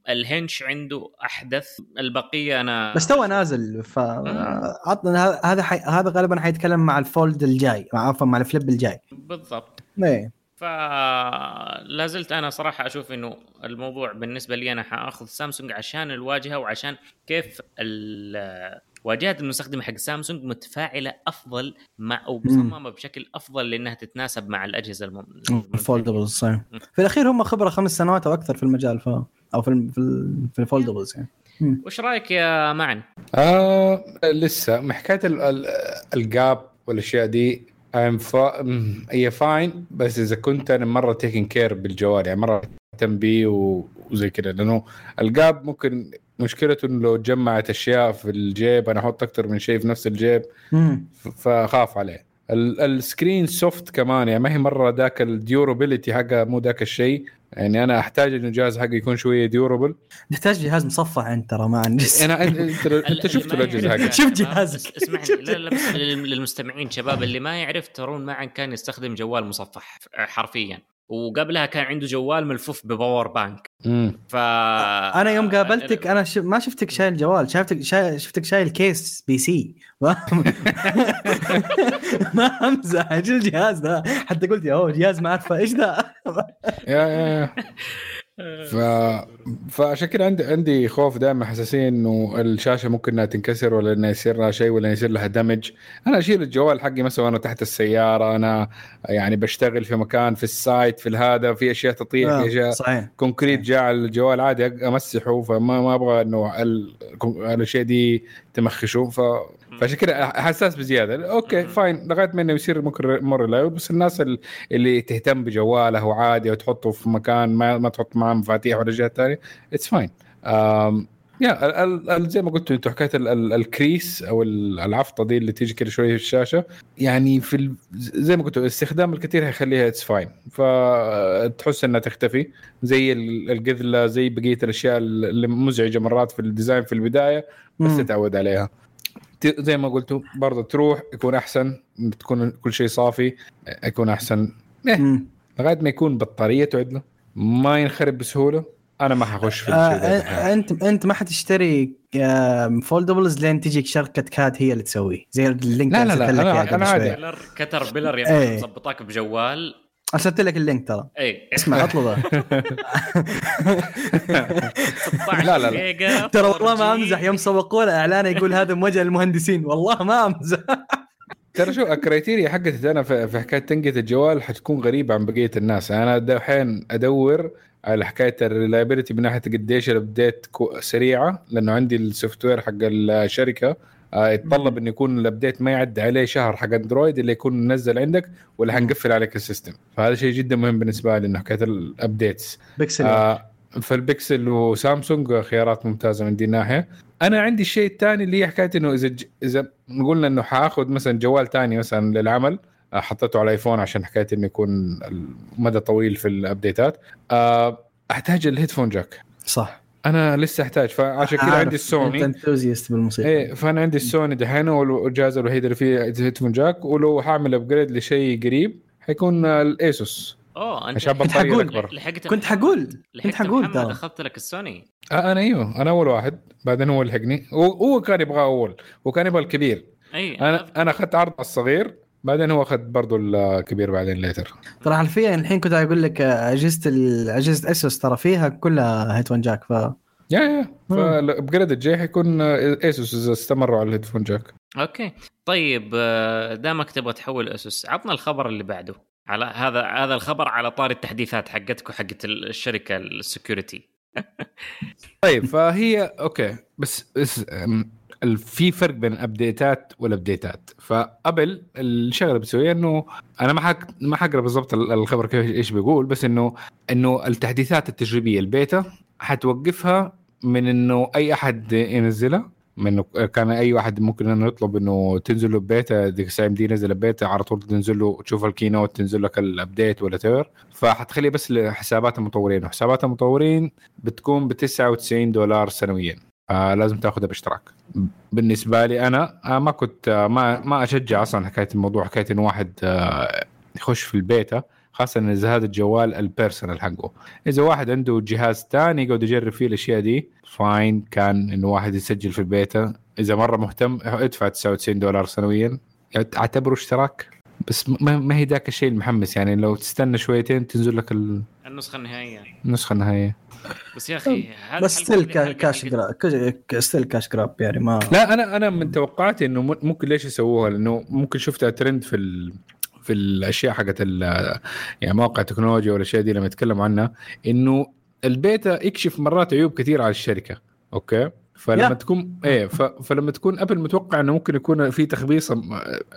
ال hinge عنده أحدث. البقية أنا بس تو نازل ف عطنا هذا- هذا حي... هذا غالبا حيتكلم مع ال Fold الجاي عفوا مع ال Flip الجاي. بالضبط. إيه. فلا زلت أنا صراحة أشوف إنه الموضوع بالنسبة لي أنا حأخذ سامسونج عشان الواجهة وعشان كيف ال- واجهة المستخدم حق سامسونج متفاعلة أفضل مع أو مصممة بشكل أفضل لأنها تتناسب مع الأجهزة. ال foldables صحيح. في الأخير هم خبرة خمس سنوات أو أكثر في المجال ف أو في في, ال... في ال foldables يعني. وش رأيك يا معن؟ آه لسه حكاية ال- ال- ال gap والأشياء دي um هي fine بس إذا كنت أنا مرة taking care بالجوال يعني مرة مهتم بيه وزي كذا لأنه ال gap ممكن مشكلته إنه لو جمعت أشياء في الجيب أنا أحط أكثر من شيء في نفس الجيب مم. ف- فخاف عليه. ال- ال screen soft كمان يعني ما هي مرة ذاك ال durability حقها مو ذاك الشيء. يعني أنا أحتاج إنه الجهاز حقي يكون شوية durable تحتاج جهاز مصفح أنت ترى ما عندي. أنا انت [laughs] انت شفت الأجهزة حقي شفت جهازك. اسمعني لا لا بس لل- للمستمعين شباب اللي ما يعرف ترون معن كان يستخدم جوال مصفح حرفيا. وقبلها كان عنده جوال ملفوف ب power bank ف أنا يوم قابلتك أنا ش... ما شفتك شايل جوال شافتك شايل... شفتك شايل case PC. ما ما امزح إيش الجهاز ذا حتى قلت يا هو جهاز ما اعرفه إيش ذا yeah yeah ف... فعشان كده عندي عندي خوف دائما حساسين إنه الشاشة ممكن إنها تنكسر ولا إنه يصير لها شيء ولا يصير لها damage أنا أشيل الجوال حقي مثلا وأنا تحت السيارة أنا يعني بشتغل في مكان في ال site في الهذا في أشياء تطيح في أشياء صحيح. concrete جاء على الجوال عادي أمسحه فما ما أبغى إنه ال- الاشياء دي تمخشه. ف فعشان كده حساس بزيادة. okay. fine. لغاية ما إنه يصير ممكن more reliable بس الناس ال- اللي تهتم بجواله وعادي وتحطه في مكان ما ما تحط معاه مفاتيح ولا جهة ثانية it's fine yeah ال- ال- زي ما قلت أنتم حكايه ال- ال- ال crease أو ال- العفطة دي اللي تيجي كده شوية في الشاشة يعني في زي ما قلت الاستخدام الكثير هيخليها it's fine فتحس إنها تختفي. زي ال- القذلة زي بقية الأشياء اللي مزعجة مرات في ال design في البداية بس. تتعود عليها. زي ما قلتوا برضه تروح يكون أحسن تكون كل شيء صافي يكون أحسن مم. لغاية ما يكون بطارية تعد له ما ينخرب بسهولة أنا ما حخش في آه الشيء ده آه، أنت أنت ما حتشتري foldables لين تجيك شركة CAT هي اللي تسويه زي ال link لا، لا، لا، أنا- إياه قبل أنا عادي. Caterpillar إيه. أخي مظبطاك بجوال أرسلت لك ال link ترى. اي اسمع اطلبه 16 لا، لا، لا. ترى والله ما 4G. أمزح. يوم سوقوا له إعلان يقول هذا موجه للمهندسين. والله ما أمزح. ترى شو ال criteria حقتي أنا في في حكاية تنقية الجوال حتكون غريبة عن بقية الناس. أنا دحين أدور على حكاية ال reliability من ناحية قديش ال update سريعة لأنه عندي ال software حق الشركة. يتطلب انه يكون ال update ما يعدي عليه شهر حق اندرويد اللي يكون منزل عندك ولا حنقفل عليك ال system. فهذا شيء جدا مهم بالنسبة لي إنه حكايه ال updates بيكسل. آه فالبكسل وسامسونج خيارات ممتازة من دي الناحيه أنا عندي الشيء الثاني اللي هي حكاية إنه إذا ج... إذا قلنا إنه حأخذ مثلا جوال ثاني مثلا للعمل آه، حطيته على ايفون عشان حكاية إنه يكون المدى طويل في الابديتات آه، أحتاج ال headphone jack. صح. أنا لسه أحتاج فعشان كذا عندي السوني أنت enthusiast بالموسيقى. إيه فأنا عندي السوني دحين هو الجهاز الوحيد اللي فيه headphone jack ولو حاعمل upgrade لشيء قريب حيكون ال Asus أوه أنت عشان كنت بطارية حقول. اكبر لحقت كنت حقول كنت حقول أخذت لك السوني. آه أنا أيوه أنا أول واحد بعدين هو اللي لحقني هو هو كان يبغى أول وكان يبغى الكبير. أي أنا أنا أخذت عرض على الصغير بعدين هو أخذ برضه الكبير بعدين ليتر ترى حرفيا الحين كنت أقول لك أجهزة ال- أجهزة ASUS ترى فيها كلها headphone jack ف yeah yeah. فال upgrade الجاي حيكون ASUS إذا استمروا على ال headphone jack أوكي. طيب آه، دامك تبغى تحول ASUS عطنا الخبر اللي بعده. على هذا هذا الخبر على طار التحديثات حقتك وحقت الشركة ال security [laughs] طيب فهي okay. بس, بس في فرق بين الابديتات والابديتات فابل الشغله اللي بتسويها إنه أنا ما حق ما حقرأ بالضبط ال- الخبر كيف إيش بيقول بس إنه إنه التحديثات التجريبية البيتا حتوقفها من إنه أي أحد ينزلها من كان أي واحد ممكن إنه يطلب إنه تنزل له بيتا ديك الساعة دي نزل بيتا على طول تنزل له تشوف ال keynote تنزل لك ال update ولا تير فحتخلي بس لحسابات المطورين وحسابات المطورين بتكون ب 99 دولار سنويا. آه لازم تاخذها باشتراك. بالنسبة لي أنا آه ما كنت آه ما ما أشجع أصلا حكاية الموضوع حكاية إنه واحد آه يخش في البيتا خاصة إذا هذا الجوال ال personal حقه. إذا واحد عنده جهاز ثاني يقعد يجرب فيه الأشياء دي fine كان إنه واحد يسجل في البيتا إذا مرة مهتم ادفع 99 دولار سنويا. أعتبره اشتراك؟ بس ما, ما هي ذاك الشيء المحمس يعني لو تستنى شويتين تنزل لك النسخة النهائية. النسخة النهائية. بس يا أخي بس ستيل كاش جراب ستيل كاش جراب يعني ما لا أنا أنا من توقعاتي إنه ممكن ليش يسووها؟ لأنه ممكن شفتها ترند في ال في الأشياء حقت ال- يعني مواقع التكنولوجيا والأشياء دي لما يتكلموا عنها إنه البيتا يكشف مرات عيوب كثير على الشركة أوكي؟ فلما يا. تكون إيه ف... فلما تكون أبل متوقع إنه ممكن يكون في تخبيص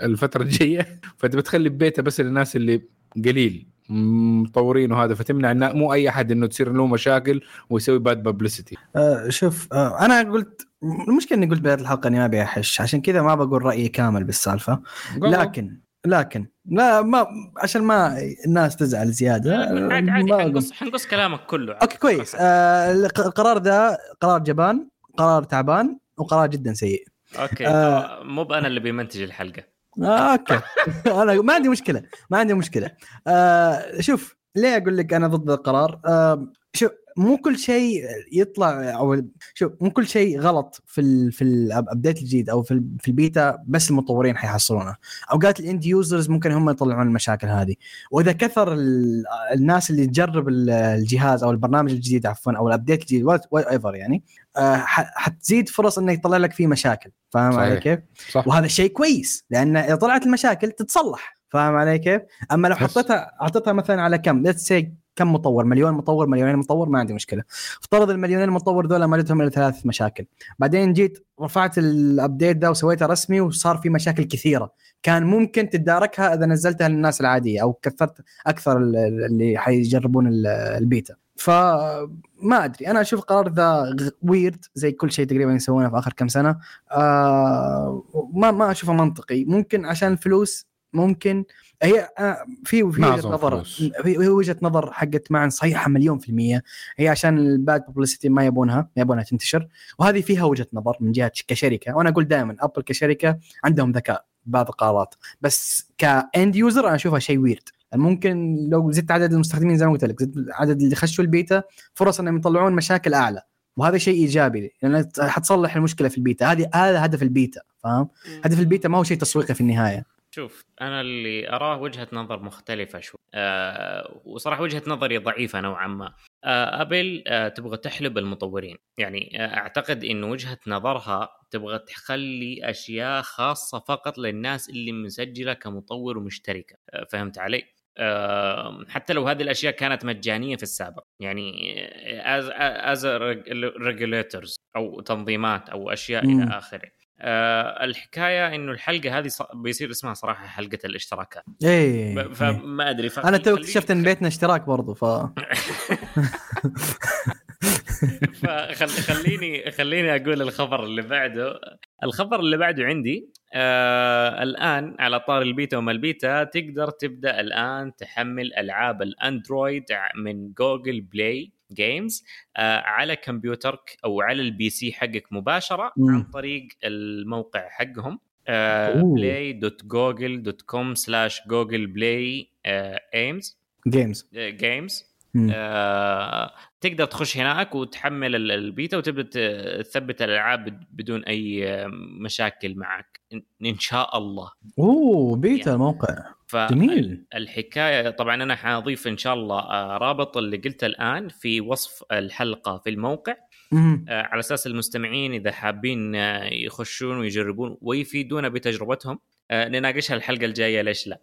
الفترة الجاية فأنت بتخلي بيتا بس للناس اللي قليل مطورين وهذا فتمنع إن مو أي أحد إنه تصير له مشاكل ويسوي bad publicity آه شوف آه أنا قلت المشكلة إني قلت بدايه الحلقة إني ما أبي أحش عشان كذا ما بقول رأيي كامل بالسالفة. لكن لكن لا ما عشان ما الناس تزعل زيادة عادي عادي. حنقص حنقص كلامك كله. أوكي كويس. آه الق- القرار ده قرار جبان. قرار تعبان وقرار جدا سيء. أوكي. آه. مو بأنا اللي بيمنتج الحلقة. آه okay. [laughs] أنا ما عندي مشكلة ما عندي مشكلة. آه شوف ليه أقول لك أنا ضد القرار؟ آه شوف مو كل شيء يطلع أو شوف مو كل شيء غلط في ال في ال update الجديد أو في في البيتا بس المطورين حيحصلونه اوقات ال end users ممكن هم يطلعون المشاكل هذه وإذا كثر ال- الناس اللي تجرب ال- الجهاز أو البرنامج الجديد عفوا أو ال update الجديد whatever يعني آه، حتزيد فرص إنه يطلع لك فيه مشاكل فاهم. علي كيف؟ صح وهذا شيء كويس لأن إذا طلعت المشاكل تتصلح فاهم علي كيف؟ أما لو حطيتها حطيتها مثلا على كم؟ let's say كم مطور؟ مليون مطور مليونين مطور ما عندي مشكلة. افترض المليونين مطور ذولا ما جتهم إلا ثلاث مشاكل. بعدين جيت رفعت ال update ده وسويته رسمي وصار في مشاكل كثيرة. كان ممكن تتداركها إذا نزلتها للناس العادية أو كثرت أكثر ال- اللي حيجربون ال- البيتا. فما أدري أنا أشوف قرار ذا weird زي كل شيء تقريبا يسوونه في آخر كم سنة آه ما ما أشوفه منطقي ممكن عشان الفلوس ممكن آه، في في ما وجهه نظر. في في وجهة نظر حقت معن صحيحة مليون في المية. هي عشان ال bad publicity ما يبونها ما يبونها تنتشر. وهذه فيها وجهة نظر من جهة كشركة. وأنا أقول دائما أبل كشركة عندهم ذكاء بعض القرارات. بس ك end user أنا أشوفها شيء weird ممكن لو زدت عدد المستخدمين زي ما قلت لك زدت عدد اللي خشوا البيتا فرص إنهم يطلعون مشاكل أعلى. وهذا شيء إيجابي لأن حتصلح المشكلة في البيتا. هذه هذا هدف البيتا فاهم؟ هدف البيتا ما هو شيء تسويقي في النهاية. شوف أنا اللي أراه وجهة نظر مختلفة شوي. آه وصراحة وجهة نظري ضعيفة نوعا ما. آه ابل آه تبغى تحلب المطورين. يعني آه أعتقد إن وجهة نظرها تبغى تخلي أشياء خاصة فقط للناس اللي مسجلة كمطور ومشتركة. آه فهمت علي؟ آه، حتى لو هذه الأشياء كانت مجانية في السابق. يعني as as regulators أو تنظيمات أو أشياء مم. إلى آخره. آه الحكاية إنه الحلقة هذه بيصير اسمها صراحة حلقة الاشتراكات. ب- فما أدري أنا تو اكتشفت إن بيتنا اشتراك برضو ف [laughs] فخليني خليني أقول الخبر اللي بعده. الخبر اللي بعده عندي آه الآن على طار البيتا وما البيتا تقدر تبدأ الآن تحمل ألعاب الأندرويد من Google Play. Games آه على كمبيوترك أو على ال PC حقك مباشرة مم. عن طريق الموقع حقهم آه، أوه. play.google.com slash google play آه، games games games. آه، تقدر تخش هناك وتحمل ال- البيتا وتبدأ تثبت الألعاب بد- بدون أي مشاكل معك إن شاء الله أوه بيتا يعني. الموقع جميل. فالحكاية طبعا أنا حاضيف إن شاء الله آه، رابط اللي قلته الآن في وصف الحلقة في الموقع. مم. آه، على أساس المستمعين إذا حابين آه، يخشون ويجربون ويفيدونا بتجربتهم نناقشها الحلقة الجاية ليش لا؟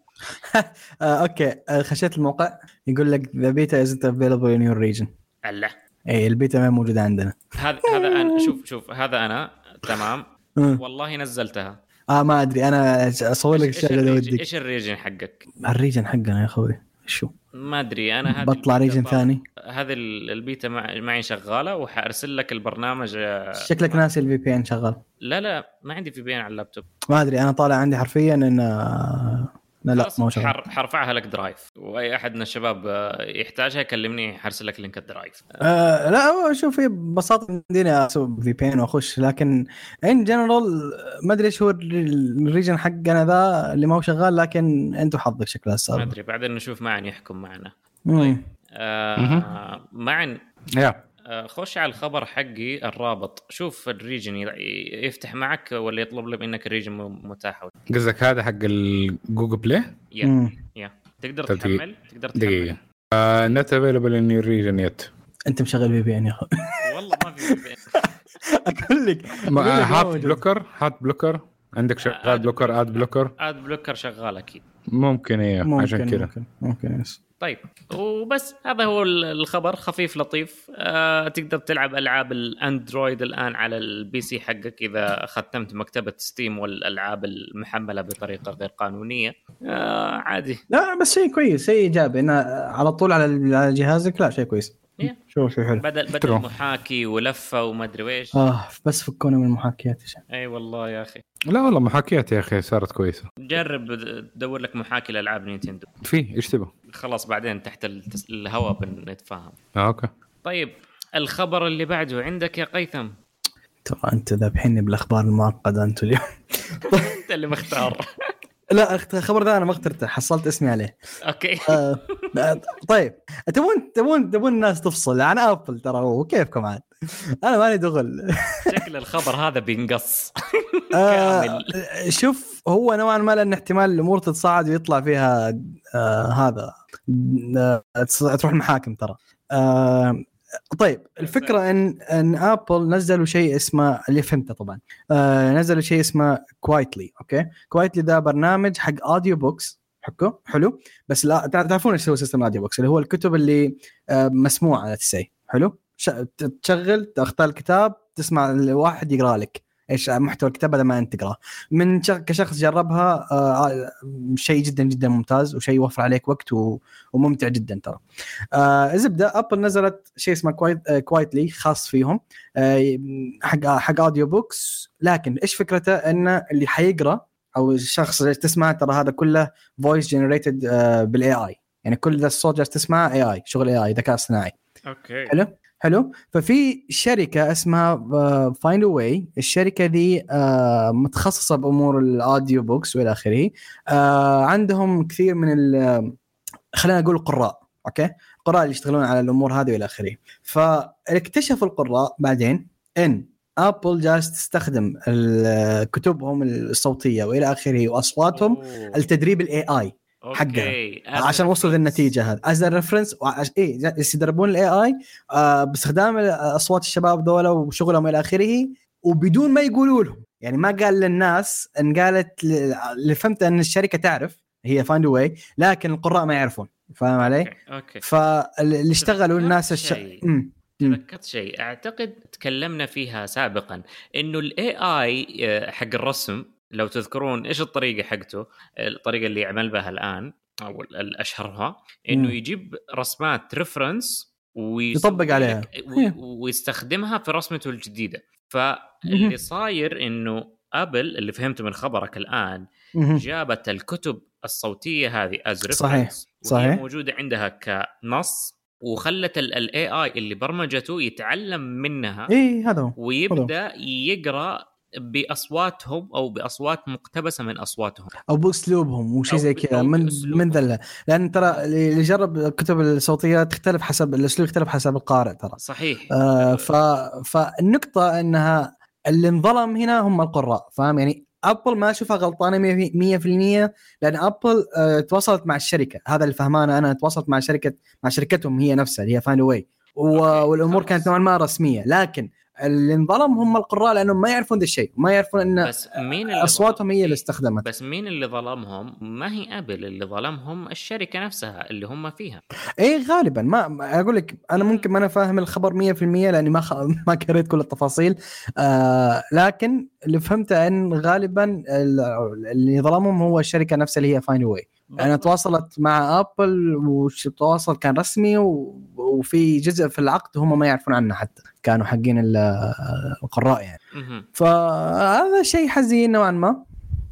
[laughs] okay. خشيت الموقع. يقول لك the beta isn't available in your region اللي هي ال beta ما موجودة عندنا. هذا هذا أنا [laughs] شوف شوف هذا أنا. تمام. والله نزلتها. آه ما أدري أنا أصور لك إيش الشغلة اللي ودك إيش ال region حقك؟ ال region حقنا يا أخوي شو؟ ما أدري أنا هذه بطلع region ثاني. هذه ال- البيتا مع- معي شغالة وحأرسل لك البرنامج آه، شكلك ما- ناسي ال VPN شغال. لا لا ما عندي VPN على اللابتوب. ما أدري أنا طالع عندي حرفيا إن آه، لا لا ما هو شغال. حر- حرفعها لك Drive. وأي أحد من الشباب آه، يحتاجها يكلمني حرسل لك link ال Drive. آه لا هو شوف هي ببساطة يمديني أسوي VPN وأخش لكن in general ما أدري إيش هو الر- ال region حقنا ذا اللي ما هو شغال لكن أنت وحظك شكلها ما السالفه أدري بعدين نشوف معن يحكم معنا. مم. آه معن يا خش على الخبر حقي الرابط. شوف ال region يفتح معك ولا يطلب لك انك ال region متاح قصدك هذا حق ال Google Play يا. يا. تقدر طيب. تحمل؟ تقدر تحمل. دقيقة. not available in your region yet أنت مشغل VPN يا أخوي والله ما في VPN. [laughs] أقول لك موجود. blocker حاط blocker عندك شغال blocker ad blocker ad blocker شغال أكيد. ممكن إيه ممكن عشان كذا. ممكن ممكن yes. طيب وبس هذا هو ال- الخبر خفيف لطيف. آه تقدر تلعب ألعاب ال Android الآن على ال PC حقك إذا ختمت مكتبة Steam والألعاب المحملة بطريقة غير قانونية. آه عادي. لا بس شيء كويس شيء إيجابي. انه على طول على جهازك لا شيء كويس. شو شو حلو. بدل بدل. محاكي ولفة وما ادري ويش آه بس فكونا من المحاكيات يا شيخ. أي والله يا أخي. لا والله محاكيات يا أخي صارت كويسة. جرب تدور لك محاكي لألعاب Nintendo. في إيش تبغى؟ خلاص بعدين تحت الهواء بنتفاهم. آه okay. طيب الخبر اللي بعده عندك يا قيثم؟ ترى أنت ذابحيني بالأخبار المعقدة أنتم اليوم. [laughs] أنت اللي مختار. [laughs] لا الخبر ذا أنا ما اخترته حصلت اسمي عليه. okay. آه آه، طيب تبون تبون تبون الناس تفصل. عن Apple ترى هو كيفكم عاد؟ أنا ماني دخل. شكل الخبر هذا بينقص. [laughs] آه كامل. شوف هو نوعا ما لأن احتمال الأمور تتصاعد ويطلع فيها آه هذا. آه تروح المحاكم ترى. آه طيب الفكرة إن إن Apple نزلوا شيء اسمه اللي فهمته طبعا آه نزلوا شيء اسمه quietly okay؟ quietly ده برنامج حق audiobooks حكو؟ حلو؟ بس لا تع- تعرفون إيش هو system ال audiobooks اللي هو الكتب اللي آه مسموعة تسي حلو؟ تشغل تختار الكتاب تسمع الواحد يقرأ لك. إيش محتوى الكتاب بدل ما انت تقراه من شخ- كشخص جربها آه شيء جدا جدا ممتاز وشيء يوفر عليك وقت و- وممتع جدا ترى. آه زبده Apple نزلت شيء اسمه quiet آه quietly خاص فيهم. آه حق حق audiobooks لكن إيش فكرته؟ انه اللي حيقرأ أو الشخص اللي تسمع ترى هذا كله voice generated بال AI يعني كل ذا الصوت جالس تسمعه AI شغل AI ذكاء اصطناعي. okay. حلو؟ حلو؟ ففي شركة اسمها Findaway الشركة ذي آه، متخصصة بأمور ال audiobooks والى آخره. آه، عندهم كثير من ال- خلينا نقول القراء okay؟ القراء اللي يشتغلون على الأمور هذه والى آخره. فاكتشفوا القراء بعدين إن Apple جالس تستخدم كتبهم الصوتية والى آخره وأصواتهم. التدريب ال AI حقها. okay. عشان وصلوا للنتيجة هذه as reference إيه جالس يدربون ال AI آه باستخدام أصوات الشباب ذولا وشغلهم إلى آخره وبدون ما يقولوا لهم يعني ما قال للناس إن قالت اللي فهمت إن الشركة تعرف هي Findaway لكن القراء ما يعرفون فاهم علي؟ okay فاللي اشتغلوا الناس الش... شيء. تذكرت شيء أعتقد تكلمنا فيها سابقا إنه ال AI حق الرسم لو تذكرون إيش الطريقة حقته الطريقة اللي يعمل بها الآن أو ال- الاشهرها إنه. يجيب رسمات reference يطبق عليها. إيه. ويستخدمها في رسمته الجديدة فاللي صاير إنه Apple اللي فهمته من خبرك الآن. جابت الكتب الصوتية هذه as صحيح، صحيح. موجودة عندها كنص وخلت ال AI اللي برمجته يتعلم منها إيه هذا هو ويبدأ يقرأ بأصواتهم أو بأصوات مقتبسة من أصواتهم. أو بأسلوبهم وشيء أو زي كذا من. من ذا لأن ترى اللي جرب الكتب الصوتية تختلف حسب الأسلوب يختلف حسب القارئ ترى. صحيح. آه ف فالنقطه إنها اللي انظلم هنا هم القراء فاهم؟ يعني Apple ما أشوفها غلطانة 100% لأن Apple آه تواصلت مع الشركة. هذا اللي فهمانه أنا تواصلت مع شركه مع شركتهم هي نفسها اللي هي Findaway والأمور. كانت نوعا ما رسمية. لكن اللي انظلم هم القراء لأنهم ما يعرفون ذا الشيء ما يعرفون إن بس مين اللي أصواتهم هي اللي ظلم- استخدمت. بس مين اللي ظلمهم؟ ما هي Apple اللي ظلمهم الشركة نفسها اللي هم فيها. إيه غالبا. ما أقول لك أنا ممكن ما أنا فاهم الخبر 100% لأني ما خ... ما قريت كل التفاصيل. آه لكن اللي فهمته إن غالبا ال- اللي ظلمهم هو الشركة نفسها اللي هي فاين واي أنا تواصلت مع Apple والتواصل كان رسمي و... وفي جزء في العقد هم ما يعرفون عنه حتى كانوا حقين ال- القراء يعني. فهذا شيء حزين نوعا ما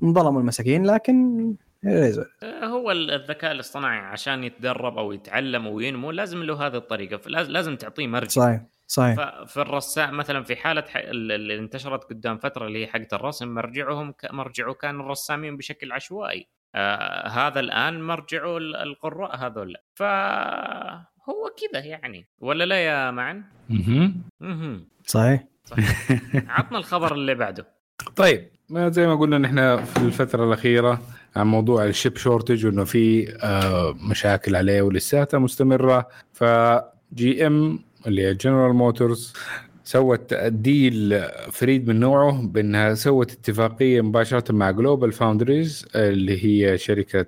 انظلموا المساكين لكن يريزوا. هو الذكاء الاصطناعي عشان يتدرب أو يتعلم وينمو لازم له هذه الطريقة لازم تعطيه مرجع صحيح صحيح ففي الرسام مثلا في حالة. اللي انتشرت قدام فترة اللي هي حقت الرسم مرجعهم. مرجعه كان الرسامين بشكل عشوائي آه هذا الآن مرجعه ال- القراء هذول. فهو كذا يعني. ولا لا يا معن؟ مهم. صحيح. صحيح. عطنا الخبر اللي بعده. [laughs] طيب ما زي ما قلنا نحن في الفترة الأخيرة عن موضوع الشيب شورتج وإنه في آه، مشاكل عليه ولساتها مستمرة. ف GM اللي هي General Motors سوت deal فريد من نوعه بأنها سوت اتفاقية مباشرة مع GlobalFoundries اللي هي شركة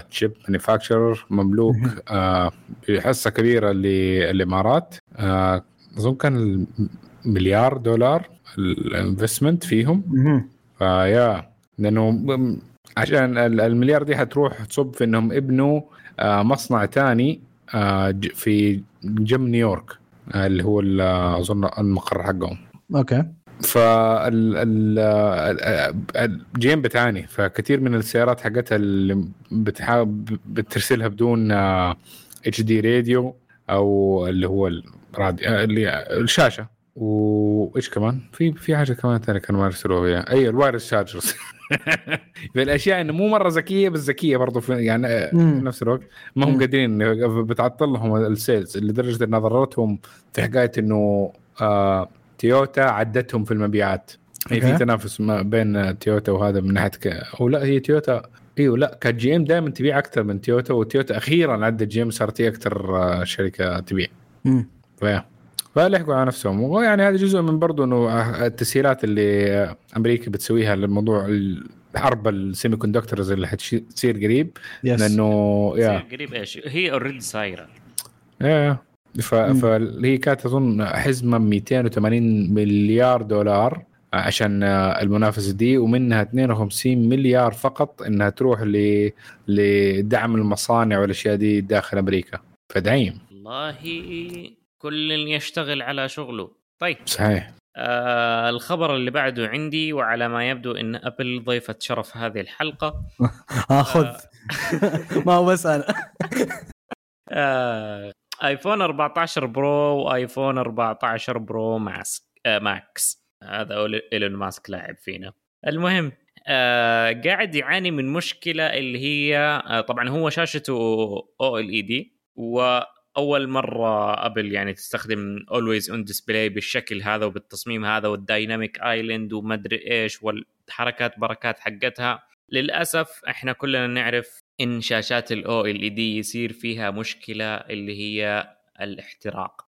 chip manufacturer مملوك آه، بحصة كبيرة للإمارات. آه، أظن كان مليار دولار ال investment فيهم. ف yeah لأنه عشان ال- المليار دي حتروح تصب في إنهم يبنوا آه، مصنع ثاني في جنب نيويورك. آه، اللي هو أظن المقر حقهم. okay. ف GM بتعاني. فكثير من السيارات حقتها اللي بتحاول بترسلها بدون HD radio أو اللي هو الراديو آه، اللي الشاشة. وايش كمان؟ في في حاجة كمان ثانية كانوا ما يرسلوها اياها أي ال wireless chargers [laughs] في الاشياء إنه مو مرة ذكية بس ذكية برضه في يعني آه، في مم. نفس الوقت ما هم. قادرين بتعطل لهم ال sales لدرجة انها ضررتهم في حكاية إنه آه تويوتا عدتهم في المبيعات هي في okay. تنافس ما بين تويوتا وهذا من ناحية ك... أو لا هي تويوتا إيوه لا كانت GM دائما تبيع أكثر من تويوتا وتويوتا أخيرا عدت GM صارت هي أكثر آه، شركة تبيع مم. فلحقوا على نفسهم. ويعني هذا جزء من برضه إنه التسهيلات اللي أمريكا بتسويها للموضوع حرب ال semiconductors اللي حتصير قريب. yes لأنه يا تصير قريب إيش؟ هي already صايره إيه ف... فهي كانت أظن حزمة 280 مليار دولار عشان المنافسة دي ومنها 52 مليار فقط إنها تروح ل... لدعم المصانع والأشياء دي داخل أمريكا. فدعيم. والله كل يشتغل على شغله. طيب. صحيح. آه الخبر اللي بعده عندي وعلى ما يبدو إن Apple ضيفه شرف هذه الحلقة. [laughs] آه. خذ [laughs] ما هو بس أنا. [laughs] آه iPhone 14 Pro و iPhone 14 Pro ماسك آه Max. هذا إيلون ماسك لاعب فينا. المهم آه قاعد يعاني من مشكلة اللي هي آه طبعا هو شاشته OLED واول مرة Apple يعني تستخدم always on display بالشكل هذا وبالتصميم هذا وال Dynamic Island ومدري إيش والحركات بركات حقتها للأسف إحنا كلنا نعرف إن شاشات ال OLED يصير فيها مشكلة اللي هي الاحتراق.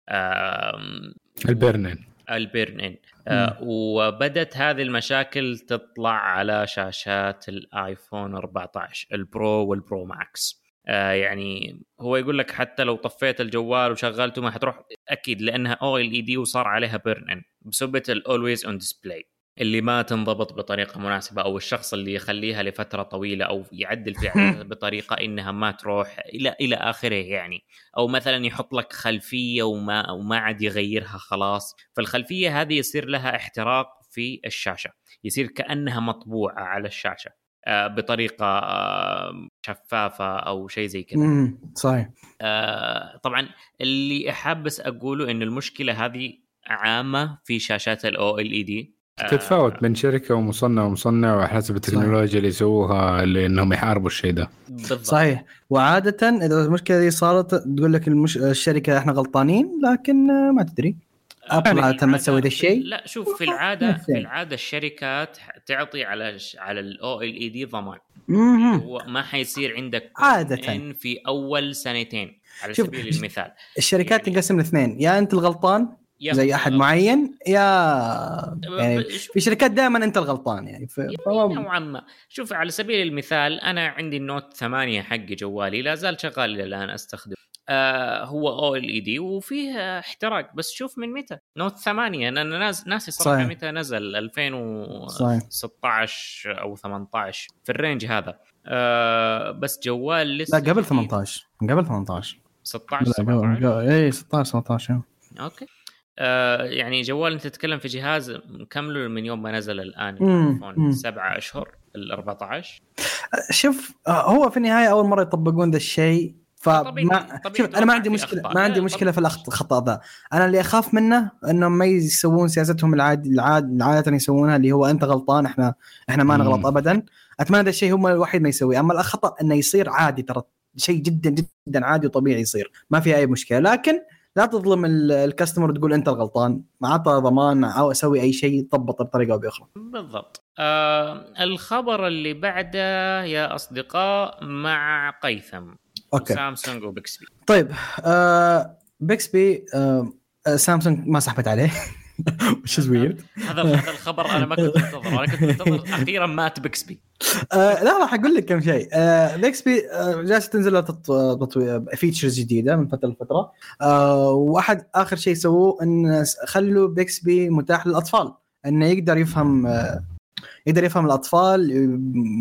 ال burn-in ال burn-in آه وبدت هذه المشاكل تطلع على شاشات ال iPhone 14 ال Pro وال Pro Max آه يعني هو يقول لك حتى لو طفيت الجوال وشغلته ما حتروح. أكيد لأنها OLED وصار عليها burn-in بسبه ال always on display اللي ما تنضبط بطريقة مناسبة أو الشخص اللي يخليها لفترة طويلة أو يعدل فيها [laughs] بطريقة إنها ما تروح إلى إلى آخره يعني. أو مثلا يحط لك خلفية وما وما عاد يغيرها خلاص. فالخلفية هذه يصير لها احتراق في الشاشة يصير كأنها مطبوعة على الشاشة. بطريقة آه، شفافة أو شيء زي كذا. صحيح. آه، طبعا اللي حاب بس أقوله إن المشكلة هذه عامة في شاشات ال OLED تتفاوت بين شركة ومصنع ومصنع وعلى حسب التكنولوجيا اللي يسووها لأنهم يحاربوا الشيء ده. بالضبط. صحيح. وعادة إذا المشكلة دي صارت تقول لك المش... الشركة إحنا غلطانين لكن آه، ما تدري. Apple عادة ما تسوي ذا الشيء لا شوف في العاده في. العادة الشركات تعطي على على ال OLED ضمان. مهم. هو ما حيصير عندك عادة. إن في أول سنتين على شوف، سبيل المثال. الشركات يعني- تنقسم لاثنين. يا أنت الغلطان يا زي أحد معين يا يعني في شركات دائما أنت الغلطان يعني ف... فما- نوعا ما. شوف على سبيل المثال أنا عندي ال Note 8 حقي جوالي لا زال شغال إلى الآن استخدم آه هو OLED وفيه احتراق. بس شوف من متى؟ Note 8 أنا ناس ناسي صراحة صحيح. متى نزل. 2016 صحيح أو 18 في ال range هذا. آه بس جوال لا لسه قبل جديد. 18 قبل 18 16 لا، 17 قبل- قبل- اي 16 17 okay. آه يعني جوال أنت تتكلم في جهاز مكمله من يوم ما نزل الآن ال iPhone. سبعة أشهر ال 14 شوف آه، هو في النهاية أول مرة يطبقون ذا الشيء. فما طبيعي- طبيعي شوف أنا ما عندي مشكلة. ما عندي مشكلة في الخطأ ذا. أنا اللي أخاف منه انهم ما يسوون سياستهم العاد العاد عاده يسوونها اللي هو أنت غلطان إحنا إحنا ما. نغلط ابدا. أتمنى ذا الشيء هم الوحيد ما يسويه أما الخطا إنه يصير عادي ترى شيء جدا جدا عادي وطبيعي يصير. ما في أي مشكلة. لكن لا تظلم ال- الcustomer وتقول أنت الغلطان. ما عطى ضمان أو أسوي أي شيء ضبط بطريقة أو بأخرى. بالضبط. آه الخبر اللي بعده يا أصدقاء مع قيثم. okay. Samsung و Bixby. طيب آه Bixby آه آه، سامسونج ما سحبت عليه. [laughs] وش ويرد هذا هذا الخبر أنا ما كنت منتظر أنا كنت منتظر [laughs] أخيرا مات Bixby. آه لا راح أقول لك كم شيء. آه Bixby آه جالسة تنزل features جديدة من فترة لفترة. آه وأحد آخر شيء سووه إن خلوا Bixby متاح للأطفال إنه يقدر يفهم آه يقدر يفهم الأطفال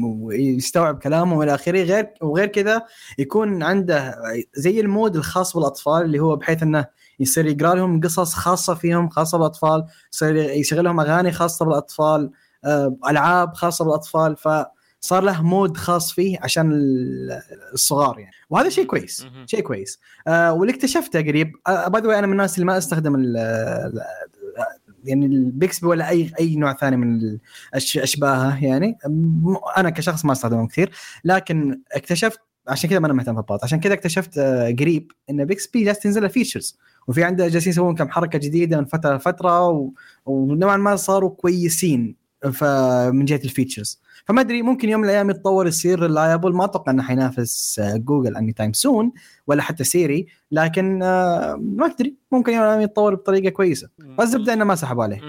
ويستوعب كلامهم والى آخره. غير وغير كذا يكون عنده زي ال mode الخاص بالأطفال اللي هو بحيث إنه يصير يقرأ لهم قصص خاصة فيهم خاصة بالأطفال يصير يشغل لهم أغاني خاصة بالأطفال آه، ألعاب خاصة بالأطفال. فصار له mode خاص فيه عشان ال- الصغار يعني. وهذا شيء كويس. شيء كويس. آه واللي اكتشفته قريب by the أنا من الناس اللي ما أستخدم يعني ال Bixby ولا اي أي نوع ثاني من أشباهه يعني. أنا كشخص ما استخدمهم كثير لكن اكتشفت عشان كذا ما أنا مهتم في الباط عشان كذا اكتشفت آه، قريب إن Bixby جالس تنزل له features وفي عنده جالسين يسوون كم حركة جديدة من فترة لفترة ونوعا ما صاروا كويسين. فمن جهة ال features. فما أدري ممكن يوم من الأيام يتطور يصير reliable ما أتوقع إنه حينافس جوجل anytime soon ولا حتى Siri لكن آه، ما أدري. ممكن يوم من الأيام يتطور بطريقة كويسة. بس الزبده إنه ما سحبوا عليه.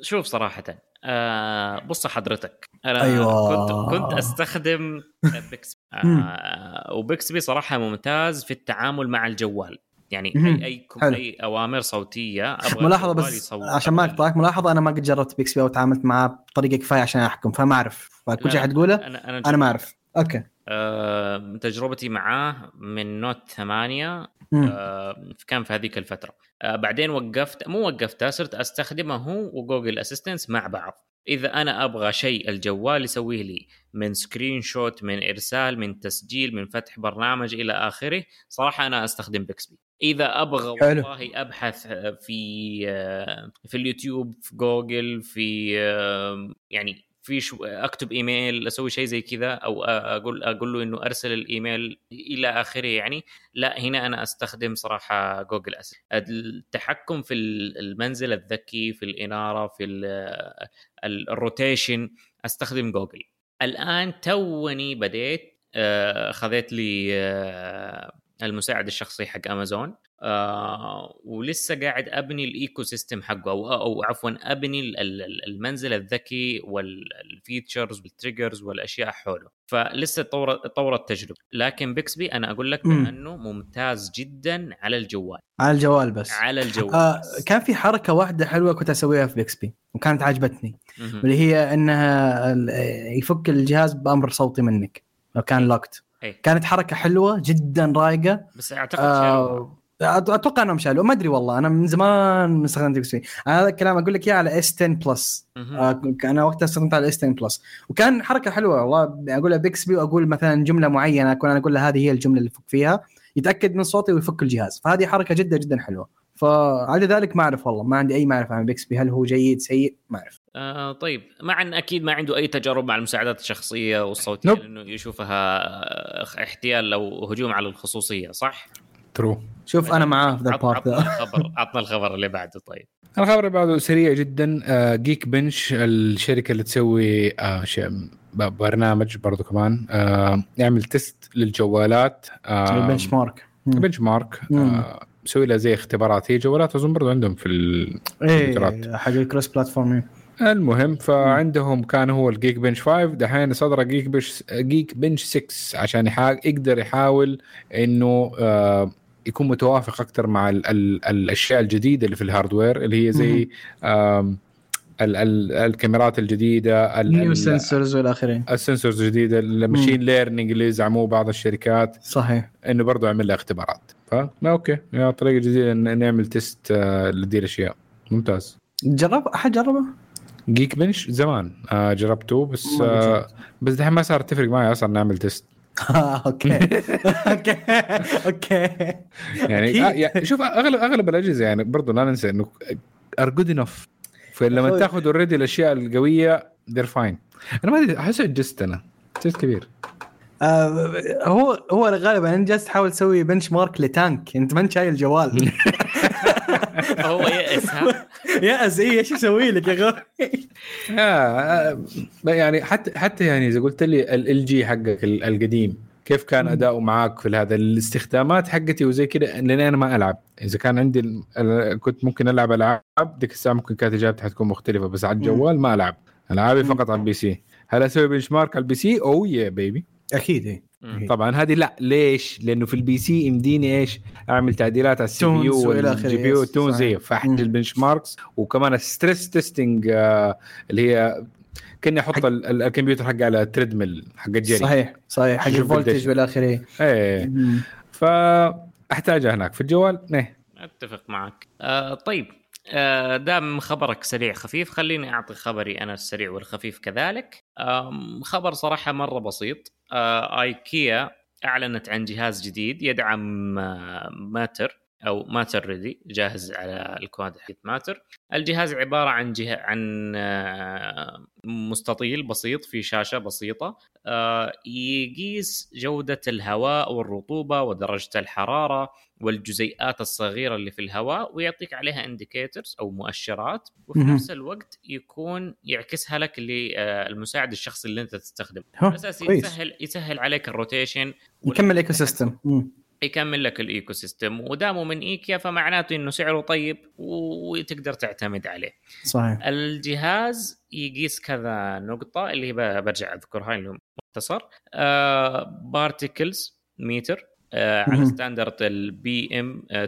شوف صراحة آه بص حضرتك. أنا أيوة. كنت كنت أستخدم Bixby. آه و Bixby صراحة ممتاز في التعامل مع الجوال. يعني. اي أي, كم-. أي أوامر صوتية أبغى ملاحظة بس عشان ما أقطعك ملاحظة أنا ما قد جربت Bixby أو تعاملت معاه بطريقة كفاية عشان أحكم فما أعرف. فكل شيء حتقوله أنا أنا أنا ما أعرف. okay. آه تجربتي معاه من Note 8 مم. آه كان في هذيك الفترة. آه بعدين وقفت مو وقفتها صرت أستخدمه هو و Google Assistant مع بعض. إذا أنا أبغى شيء الجوال يسويه لي من screenshot من إرسال من تسجيل من فتح برنامج إلى آخره صراحة أنا أستخدم Bixby إذا أبغى. والله أبحث في آه، في اليوتيوب في جوجل في آه، يعني في شو أكتب إيميل أسوي شيء زي كذا أو أقول أقول له إنه أرسل الإيميل إلى آخره يعني لا هنا أنا أستخدم صراحة جوجل أس التحكم في المنزل الذكي في الإنارة في ال routines أستخدم جوجل. الآن توني بديت آه، خذيت لي آه، المساعد الشخصي حق امازون آه ولسه قاعد أبني ال ecosystem حقه أو أو عفوا أبني ال- ال- المنزل الذكي وال features وال triggers والأشياء حوله. فلسه طور طور التجربه لكن Bixby أنا أقول لك مم. بأنه ممتاز جدا على الجوال. على الجوال بس. على الجوال. آه بس. كان في حركة واحدة حلوة كنت أسويها في Bixby وكانت عجبتني. واللي هي إنها يفك الجهاز بأمر صوتي منك لو كان locked إيه. كانت حركة حلوة جدا رايقة. بس أعتقد. آه أتوقع إنهم شالوا ما أدري والله أنا من زمان استخدمت Bixby هذا الكلام أقول لك إياه على S 10 Plus. آه، أنا وقتها استخدمت على S 10 Plus وكان حركة حلوة والله. اقولها Bixby وأقول مثلا جملة معينة أكون أنا أقول له هذه هي الجملة اللي فك فيها يتأكد من صوتي ويفك الجهاز. فهذه حركة جدا جدا حلوة. فعلى ذلك ما أعرف والله ما عندي أي معرفة عن Bixby هل هو جيد سيء؟ ما أعرف. آه طيب. مع إن أكيد ما عنده أي تجارب مع المساعدات الشخصية والصوتية nope. لأنه يشوفها آه، احتيال أو هجوم على الخصوصية صح؟ true. شوف أنا معاه في ذا ال part. عطنا ذا [laughs] الخبر عطنا الخبر اللي بعده طيب. الخبر اللي بعده سريع جدا. آه، Geekbench الشركة اللي تسوي آه، برنامج برضو كمان. آه، يعمل test للجوالات. آه، ال benchmark. benchmark. آه، مسوي لها زي اختبارات. هي جوالات أظن برضو عندهم في الكمبيوترات إيه حق ال cross platform المهم فعندهم كان هو ال Geekbench 5 دحين صدر Geekbench Geekbench 6 عشان يحا... يقدر يحاول إنه آه يكون متوافق أكثر مع ال... ال... الأشياء الجديدة اللي في ال hardware اللي هي زي آم، ال... ال... الكاميرات الجديدة ال... new sensors والى اخره ال sensors الجديده ال machine learning اللي زعموه بعض الشركات. صحيح. إنه برضه يعمل لها اختبارات. ف okay. Yeah طريقة جديدة نعمل test لدي الأشياء. ممتاز. جرب أحد جربه؟ جيك بنش زمان آه جربته بس آه. بس دحين ما صار تفرق معي أصلا نعمل تيست [laughs] أوكي. [laughs] أوكي. أوكي. يعني. آه شوف أغلب أغلب الأجهزة يعني برضه لا ننسى إنه ار جود انف فلما. تأخذ اوريدي الأشياء القوية ذير فاين أنا ما أدري احس عجزت أنا. عجزت كبير. آه، هو هو غالبا انت جالس تحاول تسوي بنش مارك لتانك. أنت ما أنت شايل جوال. [laughs] [laughs] هو يأس ها؟ [laughs] yeah زي إيش يسوي لك يا أخوي يعني حتى حتى يعني إذا قلت لي LG حقك ال- القديم كيف كان. أداؤه معاك في هذا الاستخدامات حقتي وزي كذا لاني أنا ما ألعب. إذا كان عندي كنت ممكن ألعب ألعاب ديك الساعة ممكن كانت إجابتي حتكون مختلفة بس على الجوال ما ألعب. ألعابي. فقط على ال PC. هل أسوي benchmark على ال PC؟ Oh yeah baby أكيد إيه. مم. طبعا هذه لا ليش؟ لأنه في ال PC يمديني إيش؟ أعمل تعديلات على السي بي تونز يو والجي بي يو يس، تون صحيح. زي فاحدد. البنش ماركس وكمان الستريس تيستنج اللي هي كأني أحط حق- الكمبيوتر حقي على تريدميل حق الجري صحيح صحيح. حق الفولتج. وإلى آخره. إيه. فأحتاجها هناك. في الجوال؟ نه أتفق معك. آه طيب. آه دام خبرك سريع خفيف خليني أعطي خبري أنا السريع والخفيف كذلك. خبر صراحة مرة بسيط. آه آيكيا أعلنت عن جهاز جديد يدعم آه Matter. أو Matter ready جاهز على الكواد حق Matter الجهاز عبارة عن جه... عن آه، مستطيل بسيط في شاشة بسيطة آه، يقيس جودة الهواء والرطوبة ودرجة الحرارة والجزيئات الصغيرة اللي في الهواء ويعطيك عليها indicators أو مؤشرات وفي. نفس الوقت يكون يعكسها لك للمساعد الشخصي اللي أنت تستخدمه على أساس. يسهل يسهل عليك ال rotation يكمل ecosystem. يكمل لك ال ecosystem ودامه من إيكيا فمعناته إنه سعره طيب وتقدر تعتمد عليه صحيح الجهاز يقيس كذا نقطة اللي برجع اذكرها اللي مختصر آه particles matter آه، على. standard ال PM 2.5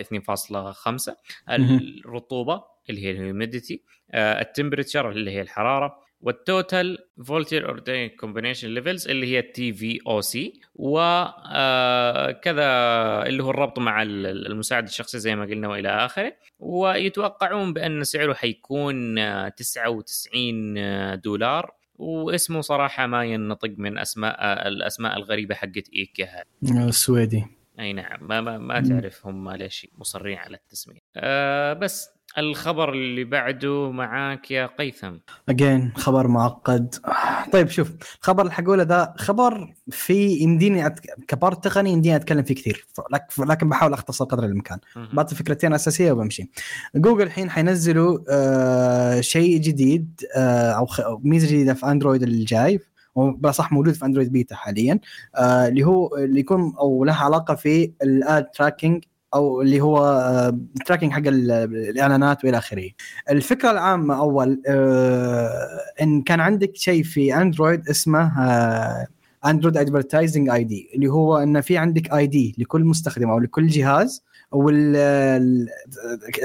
2.5 مهم. الرطوبة اللي هي ال humidity ال temperature اللي هي الحرارة وال total volatile organic combination levels اللي هي ال TVOC وكذا اللي هو الربط مع ال- المساعد الشخصي زي ما قلنا وإلى آخره. ويتوقعون بأن سعره حيكون آه، 99 دولار. واسمه صراحة ما ينطق من أسماء الأسماء الغريبة حقت إيكيا. هذه السويدي أي نعم ما ما, ما. تعرف هم ليش مصرين على التسمية. أه بس الخبر اللي بعده معاك يا قيثم. اجين خبر معقد. طيب شوف الخبر اللي حقوله ذا خبر في يمديني أت... ك part تقني يمديني أتكلم فيه كثير. لكن بحاول أختصر قدر الإمكان. بعطي فكرتين أساسية وبمشي. جوجل الحين حينزلوا آه شيء جديد آه أو خ... ميزة جديدة في أندرويد الجاي صح موجود في أندرويد بيتا حاليا آه اللي هو اللي يكون أو له علاقة في ال ad tracking أو اللي هو آه tracking حق ال- الإعلانات وإلى آخره. الفكرة العامة أول آه إن كان عندك شيء في اندرويد اسمه آه Android advertising ID اللي هو إن في عندك ID لكل مستخدم أو لكل جهاز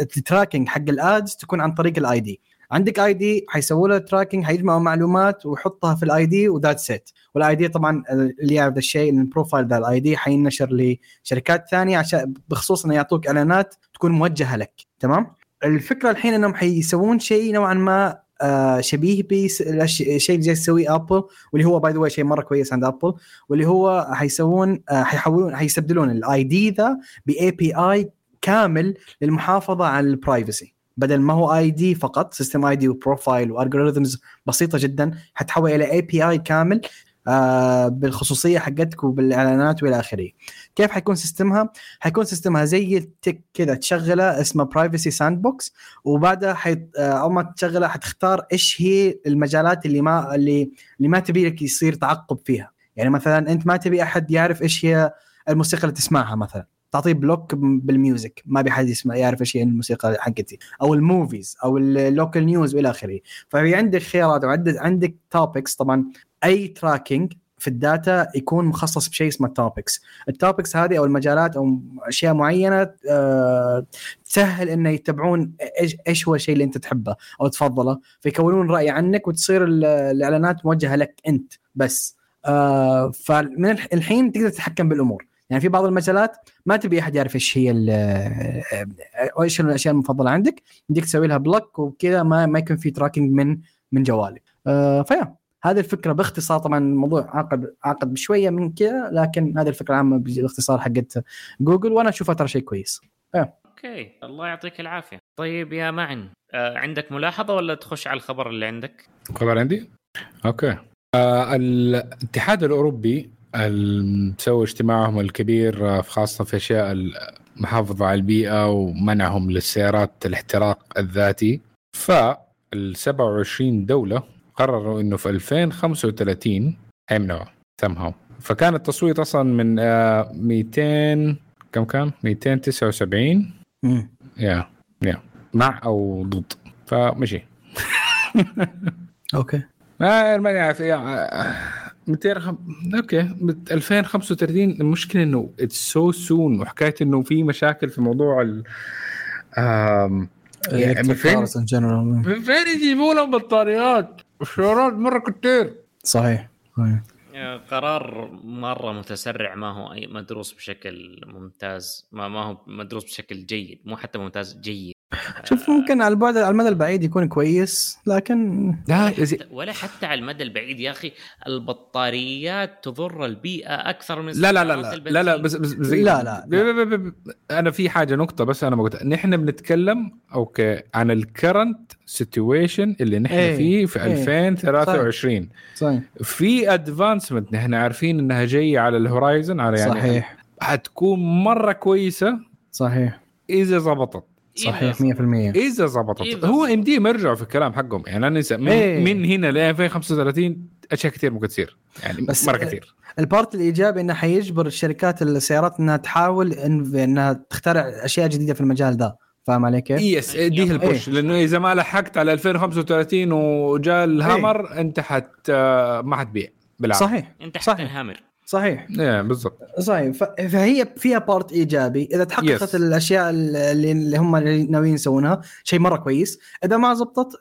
وال tracking حق ال ads تكون عن طريق ال ID عندك ID حيسووا له tracking حيجمعوا معلومات ويحطها في ال ID و that's it وال ID طبعا اللي يعرف ذا الشيء ال profile ذا ال ID حينشر لشركات ثانية عشان بخصوص إنه يعطوك إعلانات تكون موجهة لك. تمام؟ الفكرة الحين إنهم حيسوون شيء نوعا ما آه شبيه بالشيء اللي جاي تسويه ابل واللي هو by ذا شيء مرة كويس عند ابل واللي هو حيسوون آه حيحولون حيستبدلون ال ID ذا ب API كامل للمحافظة على ال privacy بدل ما هو ID فقط system ID و profile و algorithms بسيطة جدا حتحول إلى API كامل آه بالخصوصية حقتك وبالإعلانات وإلى آخره. كيف حيكون system ها؟ حيكون system ها زي التك كذا تشغله اسمه Privacy Sandbox وبعدها حي... آه، أول ما تشغله حتختار إيش هي المجالات اللي ما اللي اللي ما تبي لك يصير تعقب فيها. يعني مثلا أنت ما تبي أحد يعرف إيش هي الموسيقى اللي تسمعها مثلا. تعطيه block بال music. ما بيحد يسمع يعرف إيش هي الموسيقى حقتي. أو ال movies أو ال local news وإلى آخره. ففي عندك خيارات وعندك عندك topics طبعا أي tracking في ال data يكون مخصص بشيء اسمه ال topics ال topics هذه أو المجالات أو أشياء معينة آه، تسهل إنه يتبعون إيش هو الشيء اللي أنت تحبه أو تفضله. فيكونون رأي عنك وتصير ال- الإعلانات موجهة لك أنت بس. آه، فمن الح- الحين تقدر تتحكم بالأمور. يعني في بعض المجالات ما تبي أحد يعرف إيش هي ال- آه، إيش الأشياء المفضلة عندك. يمديك تسوي لها block وكذا ما ما يكون في tracking من من جوالك آه، ف yeah. هذه الفكرة باختصار. طبعا الموضوع عقد عقد بشويه من كذا لكن هذه الفكرة العامه باختصار حقت جوجل وأنا أشوفها ترى شيء كويس. okay. الله يعطيك العافية. طيب يا معن آه عندك ملاحظة ولا تخش على الخبر اللي عندك؟ خبر عندي؟ okay. آه الاتحاد الأوروبي ال- مسوي اجتماعهم الكبير آه، خاصة في أشياء المحافظة على البيئة ومنعهم للسيارات الاحتراق الذاتي. فال 27 دولة قرروا إنه في 2035 حيمنعوا somehow فكان التصويت أصلا من آه 200 كم كان؟ 279 مم. يا يا. مع أو ضد. فمشي. [laughs] أوكي. ما ما نعرف يا 200 خم... okay بت- 2035 المشكلة إنه it's so soon وحكاية إنه في مشاكل في موضوع ال. يعني فين. من يجيبوا لهم بطاريات؟ السيارات مرة كتير صحيح صحيح. قرار مرة متسرع. ما هو أي مدروس بشكل ممتاز. ما ما هو مدروس بشكل جيد. مو حتى ممتاز جيد. شوف ممكن على البعد على المدى البعيد يكون كويس لكن لا. ولا حتى على المدى البعيد يا أخي البطاريات تضر البيئة أكثر من لا لا لا لا لا لا. بس بس زي لا، لا، ب- أنا في حاجة نقطة بس أنا ما قلت نحن بنتكلم okay عن ال current situation اللي نحن إيه، فيه في إيه. 2023 صحيح. في advancement نحن عارفين إنها جاية على ال horizon على يعني صحيح. حتكون مرة كويسة. صحيح. إذا زبطت. صحيح 100% إذا زبطت. إذا هو إم دي يرجعوا في الكلام حقهم. يعني أنا نسى من, إيه. من هنا ل 2035 أشياء كثير ممكن تصير. يعني بس- مرة كثير. ال part الإيجابي إنه حيجبر الشركات السيارات إنها تحاول إن إنها تخترع أشياء جديدة في المجال ده. فاهم علي كيف؟ يس دي يب. ال push لأنه إذا ما لحقت على 2035 وجاء الهامر أنت حت ما حتبيع بالعكس. صحيح. أنت صحيح. صحيح. إيه بالضبط. صحيح. ف- فهي فيها part إيجابي. إذا تحققت Yes. الأشياء اللي اللي هم ناويين يسوونها شيء مرة كويس. إذا ما زبطت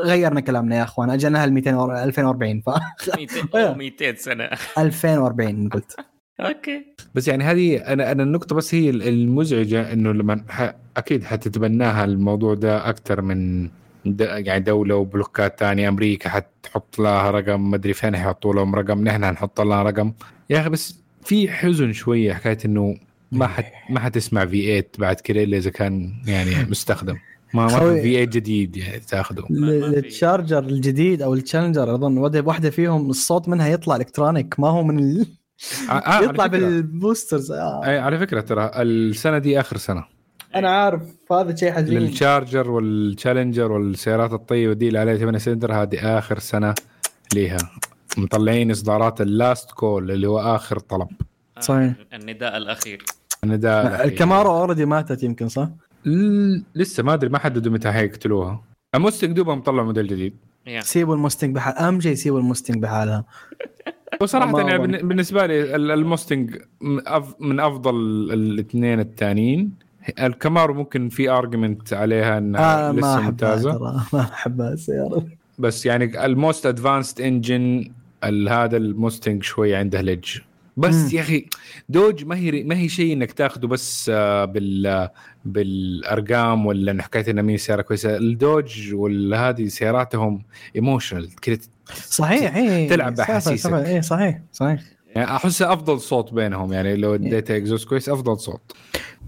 غيرنا كلامنا يا أخوان. اجلناها ال 200 ور- 2040 ف 200 أو 200 سنة. [laughs] 2040 قلت. okay. بس يعني هذه أنا أنا النقطة بس هي المزعجة إنه لما ح... أكيد حتتبناها الموضوع ده أكثر من. يعني دولة وبلوكات تانية أمريكا حتحط لها رقم مدري فين حيحطوا لهم رقم نحن حنحط لها رقم. يا أخي بس في حزن شوية حكاية إنه ما حت... ما حتسمع V8 بعد كده إلا إذا كان يعني مستخدم. ما ما في V8 جديد يعني تاخذه ما- ما. ال Charger الجديد أو ال Challenger أظن واحدة فيهم الصوت منها يطلع electronic ما هو من ال... آه آه [laughs] يطلع بال boosters آه. على فكرة ترى السنة دي آخر سنة. أنا عارف هذا شيء حزين. لل Charger وال Challenger والسيارات الطيبة دي اللي عليها 8 سلندر هذه آخر سنة ليها. مطلعين إصدارات ال last call اللي هو آخر طلب. صحيح. النداء الأخير. أنا ده ال Camaro already ماتت يمكن صح؟ ل- لسه ما أدري ما حددوا متى حيقتلوها. ال Mustang دوبها مطلع موديل جديد. Yeah. سيبوا ال Mustang بحال أهم شيء سيبوا ال Mustang بحالها. وصراحة يعني بالنسبة لي ال- ال Mustang من أف- من أفضل الاثنين الثانيين. ال Camaro ممكن في argument عليها انها آه ما لسه أحبها ممتازة. ترى. [laughs] ما أحبها السيارة. بس يعني ال most advanced engine هذا ال Mustang شوي عنده lag بس مم. يا أخي Dodge ما هي ما هي شيء إنك تاخذه بس آه، بال بالأرقام ولا حكاية إنها مين سيارة كويسة. ال Dodge وهذه سياراتهم emotional كذا صحيح إيه تلعب صحيح، بأحاسيسك. صحيح، صحيح يعني أحسها أفضل صوت بينهم. يعني لو اديت اكزوس كويس أفضل صوت.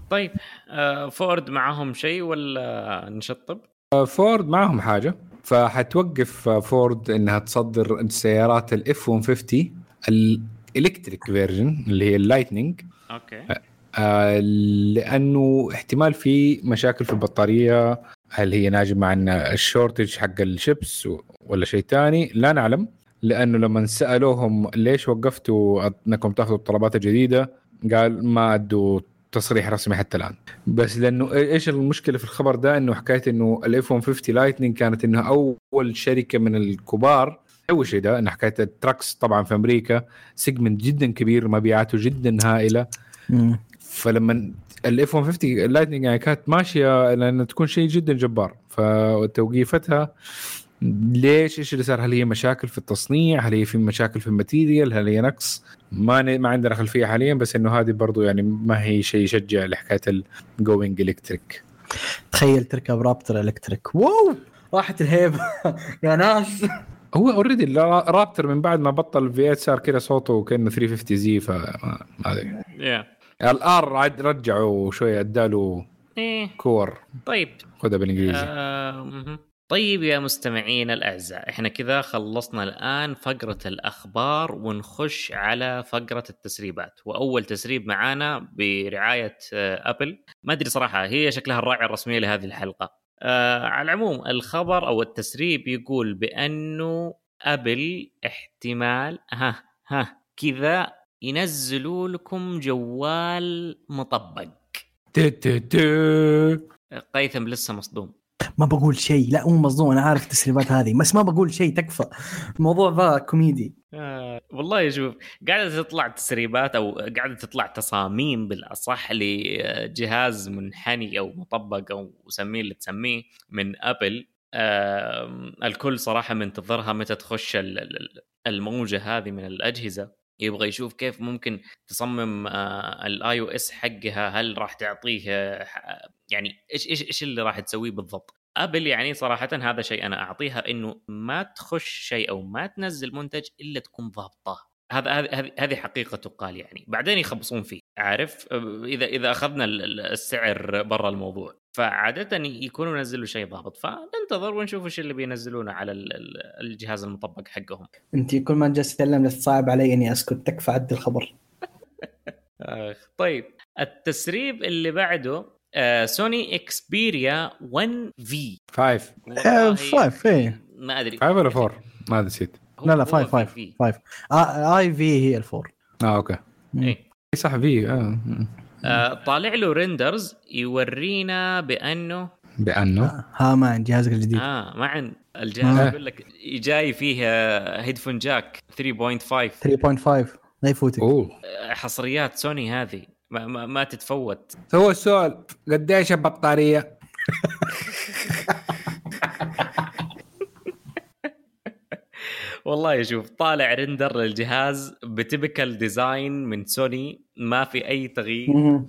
طيب آه فورد معاهم شيء ولا نشطب؟ آه، فورد معهم حاجة فحتوقف آه، فورد إنها تصدر السيارات ال F-150 ال electric version اللي هي ال Lightning. Okay. آه، لأنه احتمال في مشاكل في البطارية هل هي ناجمة عن ال shortage حق الشيبس ولا شيء ثاني لا نعلم لأنه لما سألوهم ليش وقفتوا إنكم تاخذوا الطلبات الجديدة قال ما أدوا تصريح رسمي حتى الآن. بس لأنه إيش المشكلة في الخبر ده؟ إنه حكاية إنه ال F-150 Lightning كانت انه أول شركة من الكبار. أول شيء ده ان حكاية ال trucks طبعا في أمريكا. segment جدا كبير مبيعاته جدا هائلة. مم. فلما ال F-150 ال Lightning يعني كانت ماشية لأن تكون شيء جدا جبار. فتوقيفتها ليش إيش اللي صار؟ هل هي مشاكل في التصنيع؟ هل هي في مشاكل في ال material هل هي نقص؟ ما ن- ما عندنا خلفية حاليا بس إنه هذه برضو يعني ما هي شيء يشجع لحكاية ال going electric تخيل تركب Raptor electric Wow! راحت الهيبه [laughs] يا ناس! هو already Raptor من بعد ما بطل V8 صار كذا صوته كأنه 350 زي فما ما أدري. يا ال R عاد رجعوا شوية اداله إيه. كور. طيب. خذها بالإنجليزي. آه. طيب يا مستمعين الأعزاء إحنا كذا خلصنا الآن فقرة الأخبار ونخش على فقرة التسريبات. وأول تسريب معانا برعاية آه، أبل. ما أدري صراحة هي شكلها الراعيه الرسميه لهذه الحلقة. آه على العموم الخبر أو التسريب يقول بأنه أبل احتمال ها ها كذا ينزلوا لكم جوال مطبق. قيثم لسه مصدوم. ما بقول شيء. لا مو مصدوم أنا عارف التسريبات هذه بس ما بقول شيء تكفى. الموضوع ذا كوميدي. آه والله شوف قاعدة تطلع تسريبات أو قاعدة تطلع تصاميم بالأصح لجهاز منحني أو مطبق أو سميه اللي تسميه من أبل. آه الكل صراحة منتظرها متى تخش ال- ال- الموجة هذه من الأجهزة. يبغى يشوف كيف ممكن تصمم ال iOS حقها هل راح تعطيه يعني إيش إيش إيش اللي راح تسويه بالضبط. ابل يعني صراحة هذا شيء أنا أعطيها إنه ما تخش شيء أو ما تنزل منتج إلا تكون ضابطة. هذا هذه هذه- حقيقة تقال يعني. بعدين يخبصون فيه عارف؟ إذا إذا أخذنا ال- ال- السعر برا الموضوع. فعادة يكونوا نزلوا شيء ضابط. فننتظر ونشوف إيش اللي بينزلونه على ال- ال- الجهاز المطبق حقهم. أنت كل ما جالس تتكلم لا تصعب علي إني أسكت. تكفى عد الخبر. [laughs] آخ طيب. التسريب اللي بعده آه سوني Xperia 1 V. Five. آه، five إيه. ما أدري. Five ولا four؟ ما نسيت. لا لا هو five V- five V. آه، IV هي ال four آه okay. مم. إيه. إي صح V آه. آه طالع له renders يورينا بأنه بأنه؟ آه، هامان جهازك الجديد. آه ما عند الجهاز. آه. يقول لك جاي فيه آه، headphone jack 3.5 3.5 لا يفوتك. أوه. حصريات سوني هذه. ما, ما, ما تتفوت. هو السؤال قديش البطارية؟ [laughs] والله شوف طالع render للجهاز typical design من سوني ما في أي تغيير.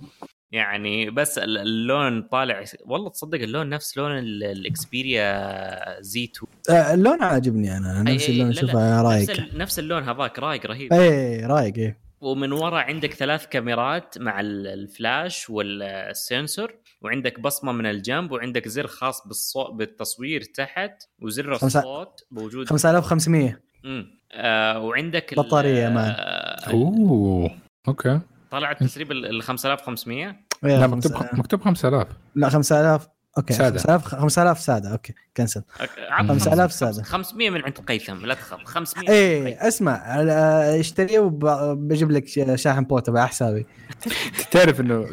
يعني بس ال- اللون طالع والله تصدق اللون نفس لون ال- ال Xperia Z 2 آه، اللون عاجبني أنا نفس أي- اللون أشوفه نفس, رايق. نفس اللون هذاك رايق رهيب. إيه رايق إيه ومن ورا عندك ثلاث كاميرات مع ال- الفلاش وال sensor وعندك بصمة من الجنب وعندك زر خاص بالصوت بالتصوير تحت وزر الصوت موجود. 5500 امم آه وعندك بطارية ما. آه أوه okay. طلع التسريب ال ال 5500 إيه، لا مكتوب مكتوب 5000 لا 5000 okay سادة. 5000 5000 سادة. أوكي كنسل. 5000 سادة. 500 من عند قيثم لا تخاف 500 إيه اسمع آه، اشتريه وبجيب لك شاحن portable على حسابي. [laughs] تعرف إنه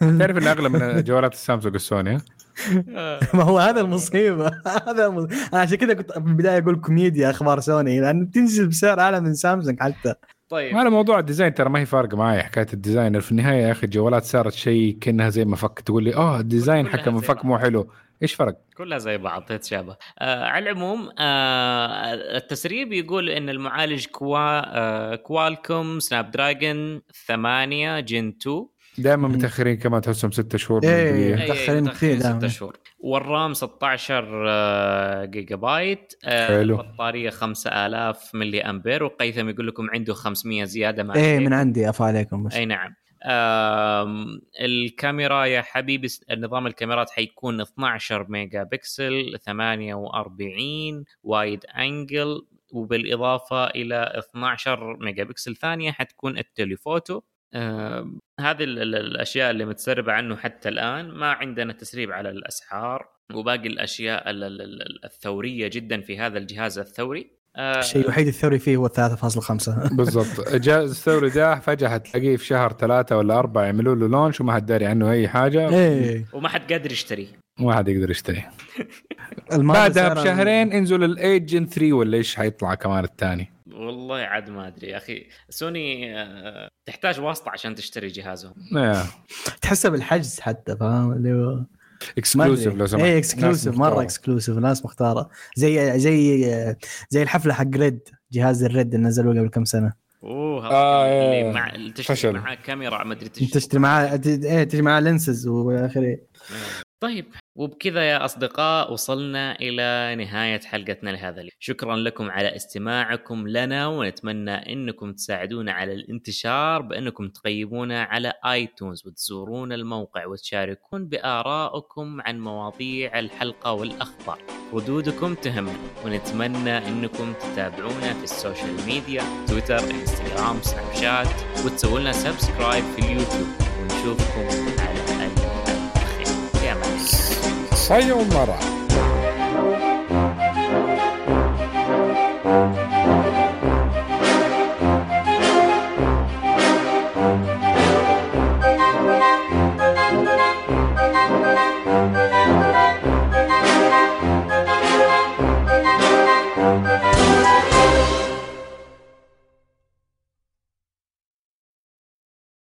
تعرف إنه أغلى من جوالات السامسونج والسوني؟ [laughs] ما هو هذا المصيبة [laughs] هذا. أنا عشان كذا كنت في البداية أقول كوميديا أخبار سوني لأن بتنزل بسعر أعلى من سامسونج حتى طيب على موضوع ال design ترى ما هي فارقة معي حكاية ال design في النهاية يا أخي الجوالات صارت شيء كأنها زي مفك تقول لي آه الديزاين حق بعض. مو حلو إيش فرق؟ كلها زي بعض تتشابه آه على العموم آه التسريب يقول إن المعالج كوا آه Qualcomm Snapdragon 8 Gen 2 دائما. متأخرين كمان تحسهم ستة شهور من إيه. أي، متأخرين كثير ستة دائما. شهور وال RAM 16 آه، جيجا بايت آه، حلو. البطارية 5000 ملي أمبير وقيثم يقول لكم عنده 500 زيادة مع إيه عليكم. من عندي أفا عليكم بس أي نعم آم، الكاميرا يا حبيبي نظام الكاميرات حيكون 12 ميجا بكسل 48 wide angle وبالإضافة إلى 12 ميجا بكسل ثانية حتكون ال telephoto هذه ال- ال- الأشياء اللي متسربة عنه حتى الآن. ما عندنا تسريب على الأسعار وباقي الأشياء ال- ال- ال- الثورية جدا في هذا الجهاز الثوري. آه، الشيء الوحيد الثوري فيه هو 3.5 بالضبط. [laughs] الجهاز الثوري ده فجأة حتلاقيه في شهر ثلاثة ولا أربعة يعملوا له لونش وما حد داري عنه أي حاجة. إيه. وما حد قادر يشتريه ما حد يقدر يشتري. [laughs] الماضي بعدها بشهرين انزل الايجن 3 ولا إيش حيطلع كمان الثاني؟ والله عاد ما أدري يا أخي سوني آه، تحتاج واسطة عشان تشتري جهازهم تحسه بالحجز حتى فاهم اللي هو exclusive. لو سمحت إيه ناس exclusive مرة مختارة. exclusive ناس مختارة زي زي زي الحفلة حق RED جهاز ال RED اللي نزلوه قبل كم سنة أوه آه، اللي إيه. مع اللي تشتري فشل. معاه كاميرا ما أدري تشتري تشتري معاه إيه تجي معاه lenses والى اخره طيب وبكذا يا أصدقاء وصلنا إلى نهاية حلقتنا لهذا اليوم. شكرا لكم على استماعكم لنا ونتمنى إنكم تساعدونا على الانتشار بأنكم تقيمونا على iTunes وتزورون الموقع وتشاركون بآرائكم عن مواضيع الحلقة والأخبار. ردودكم تهمنا ونتمنى إنكم تتابعونا في ال social media تويتر إنستغرام سناب شات وتسووا لنا subscribe في اليوتيوب. ونشوفكم على Sayonara.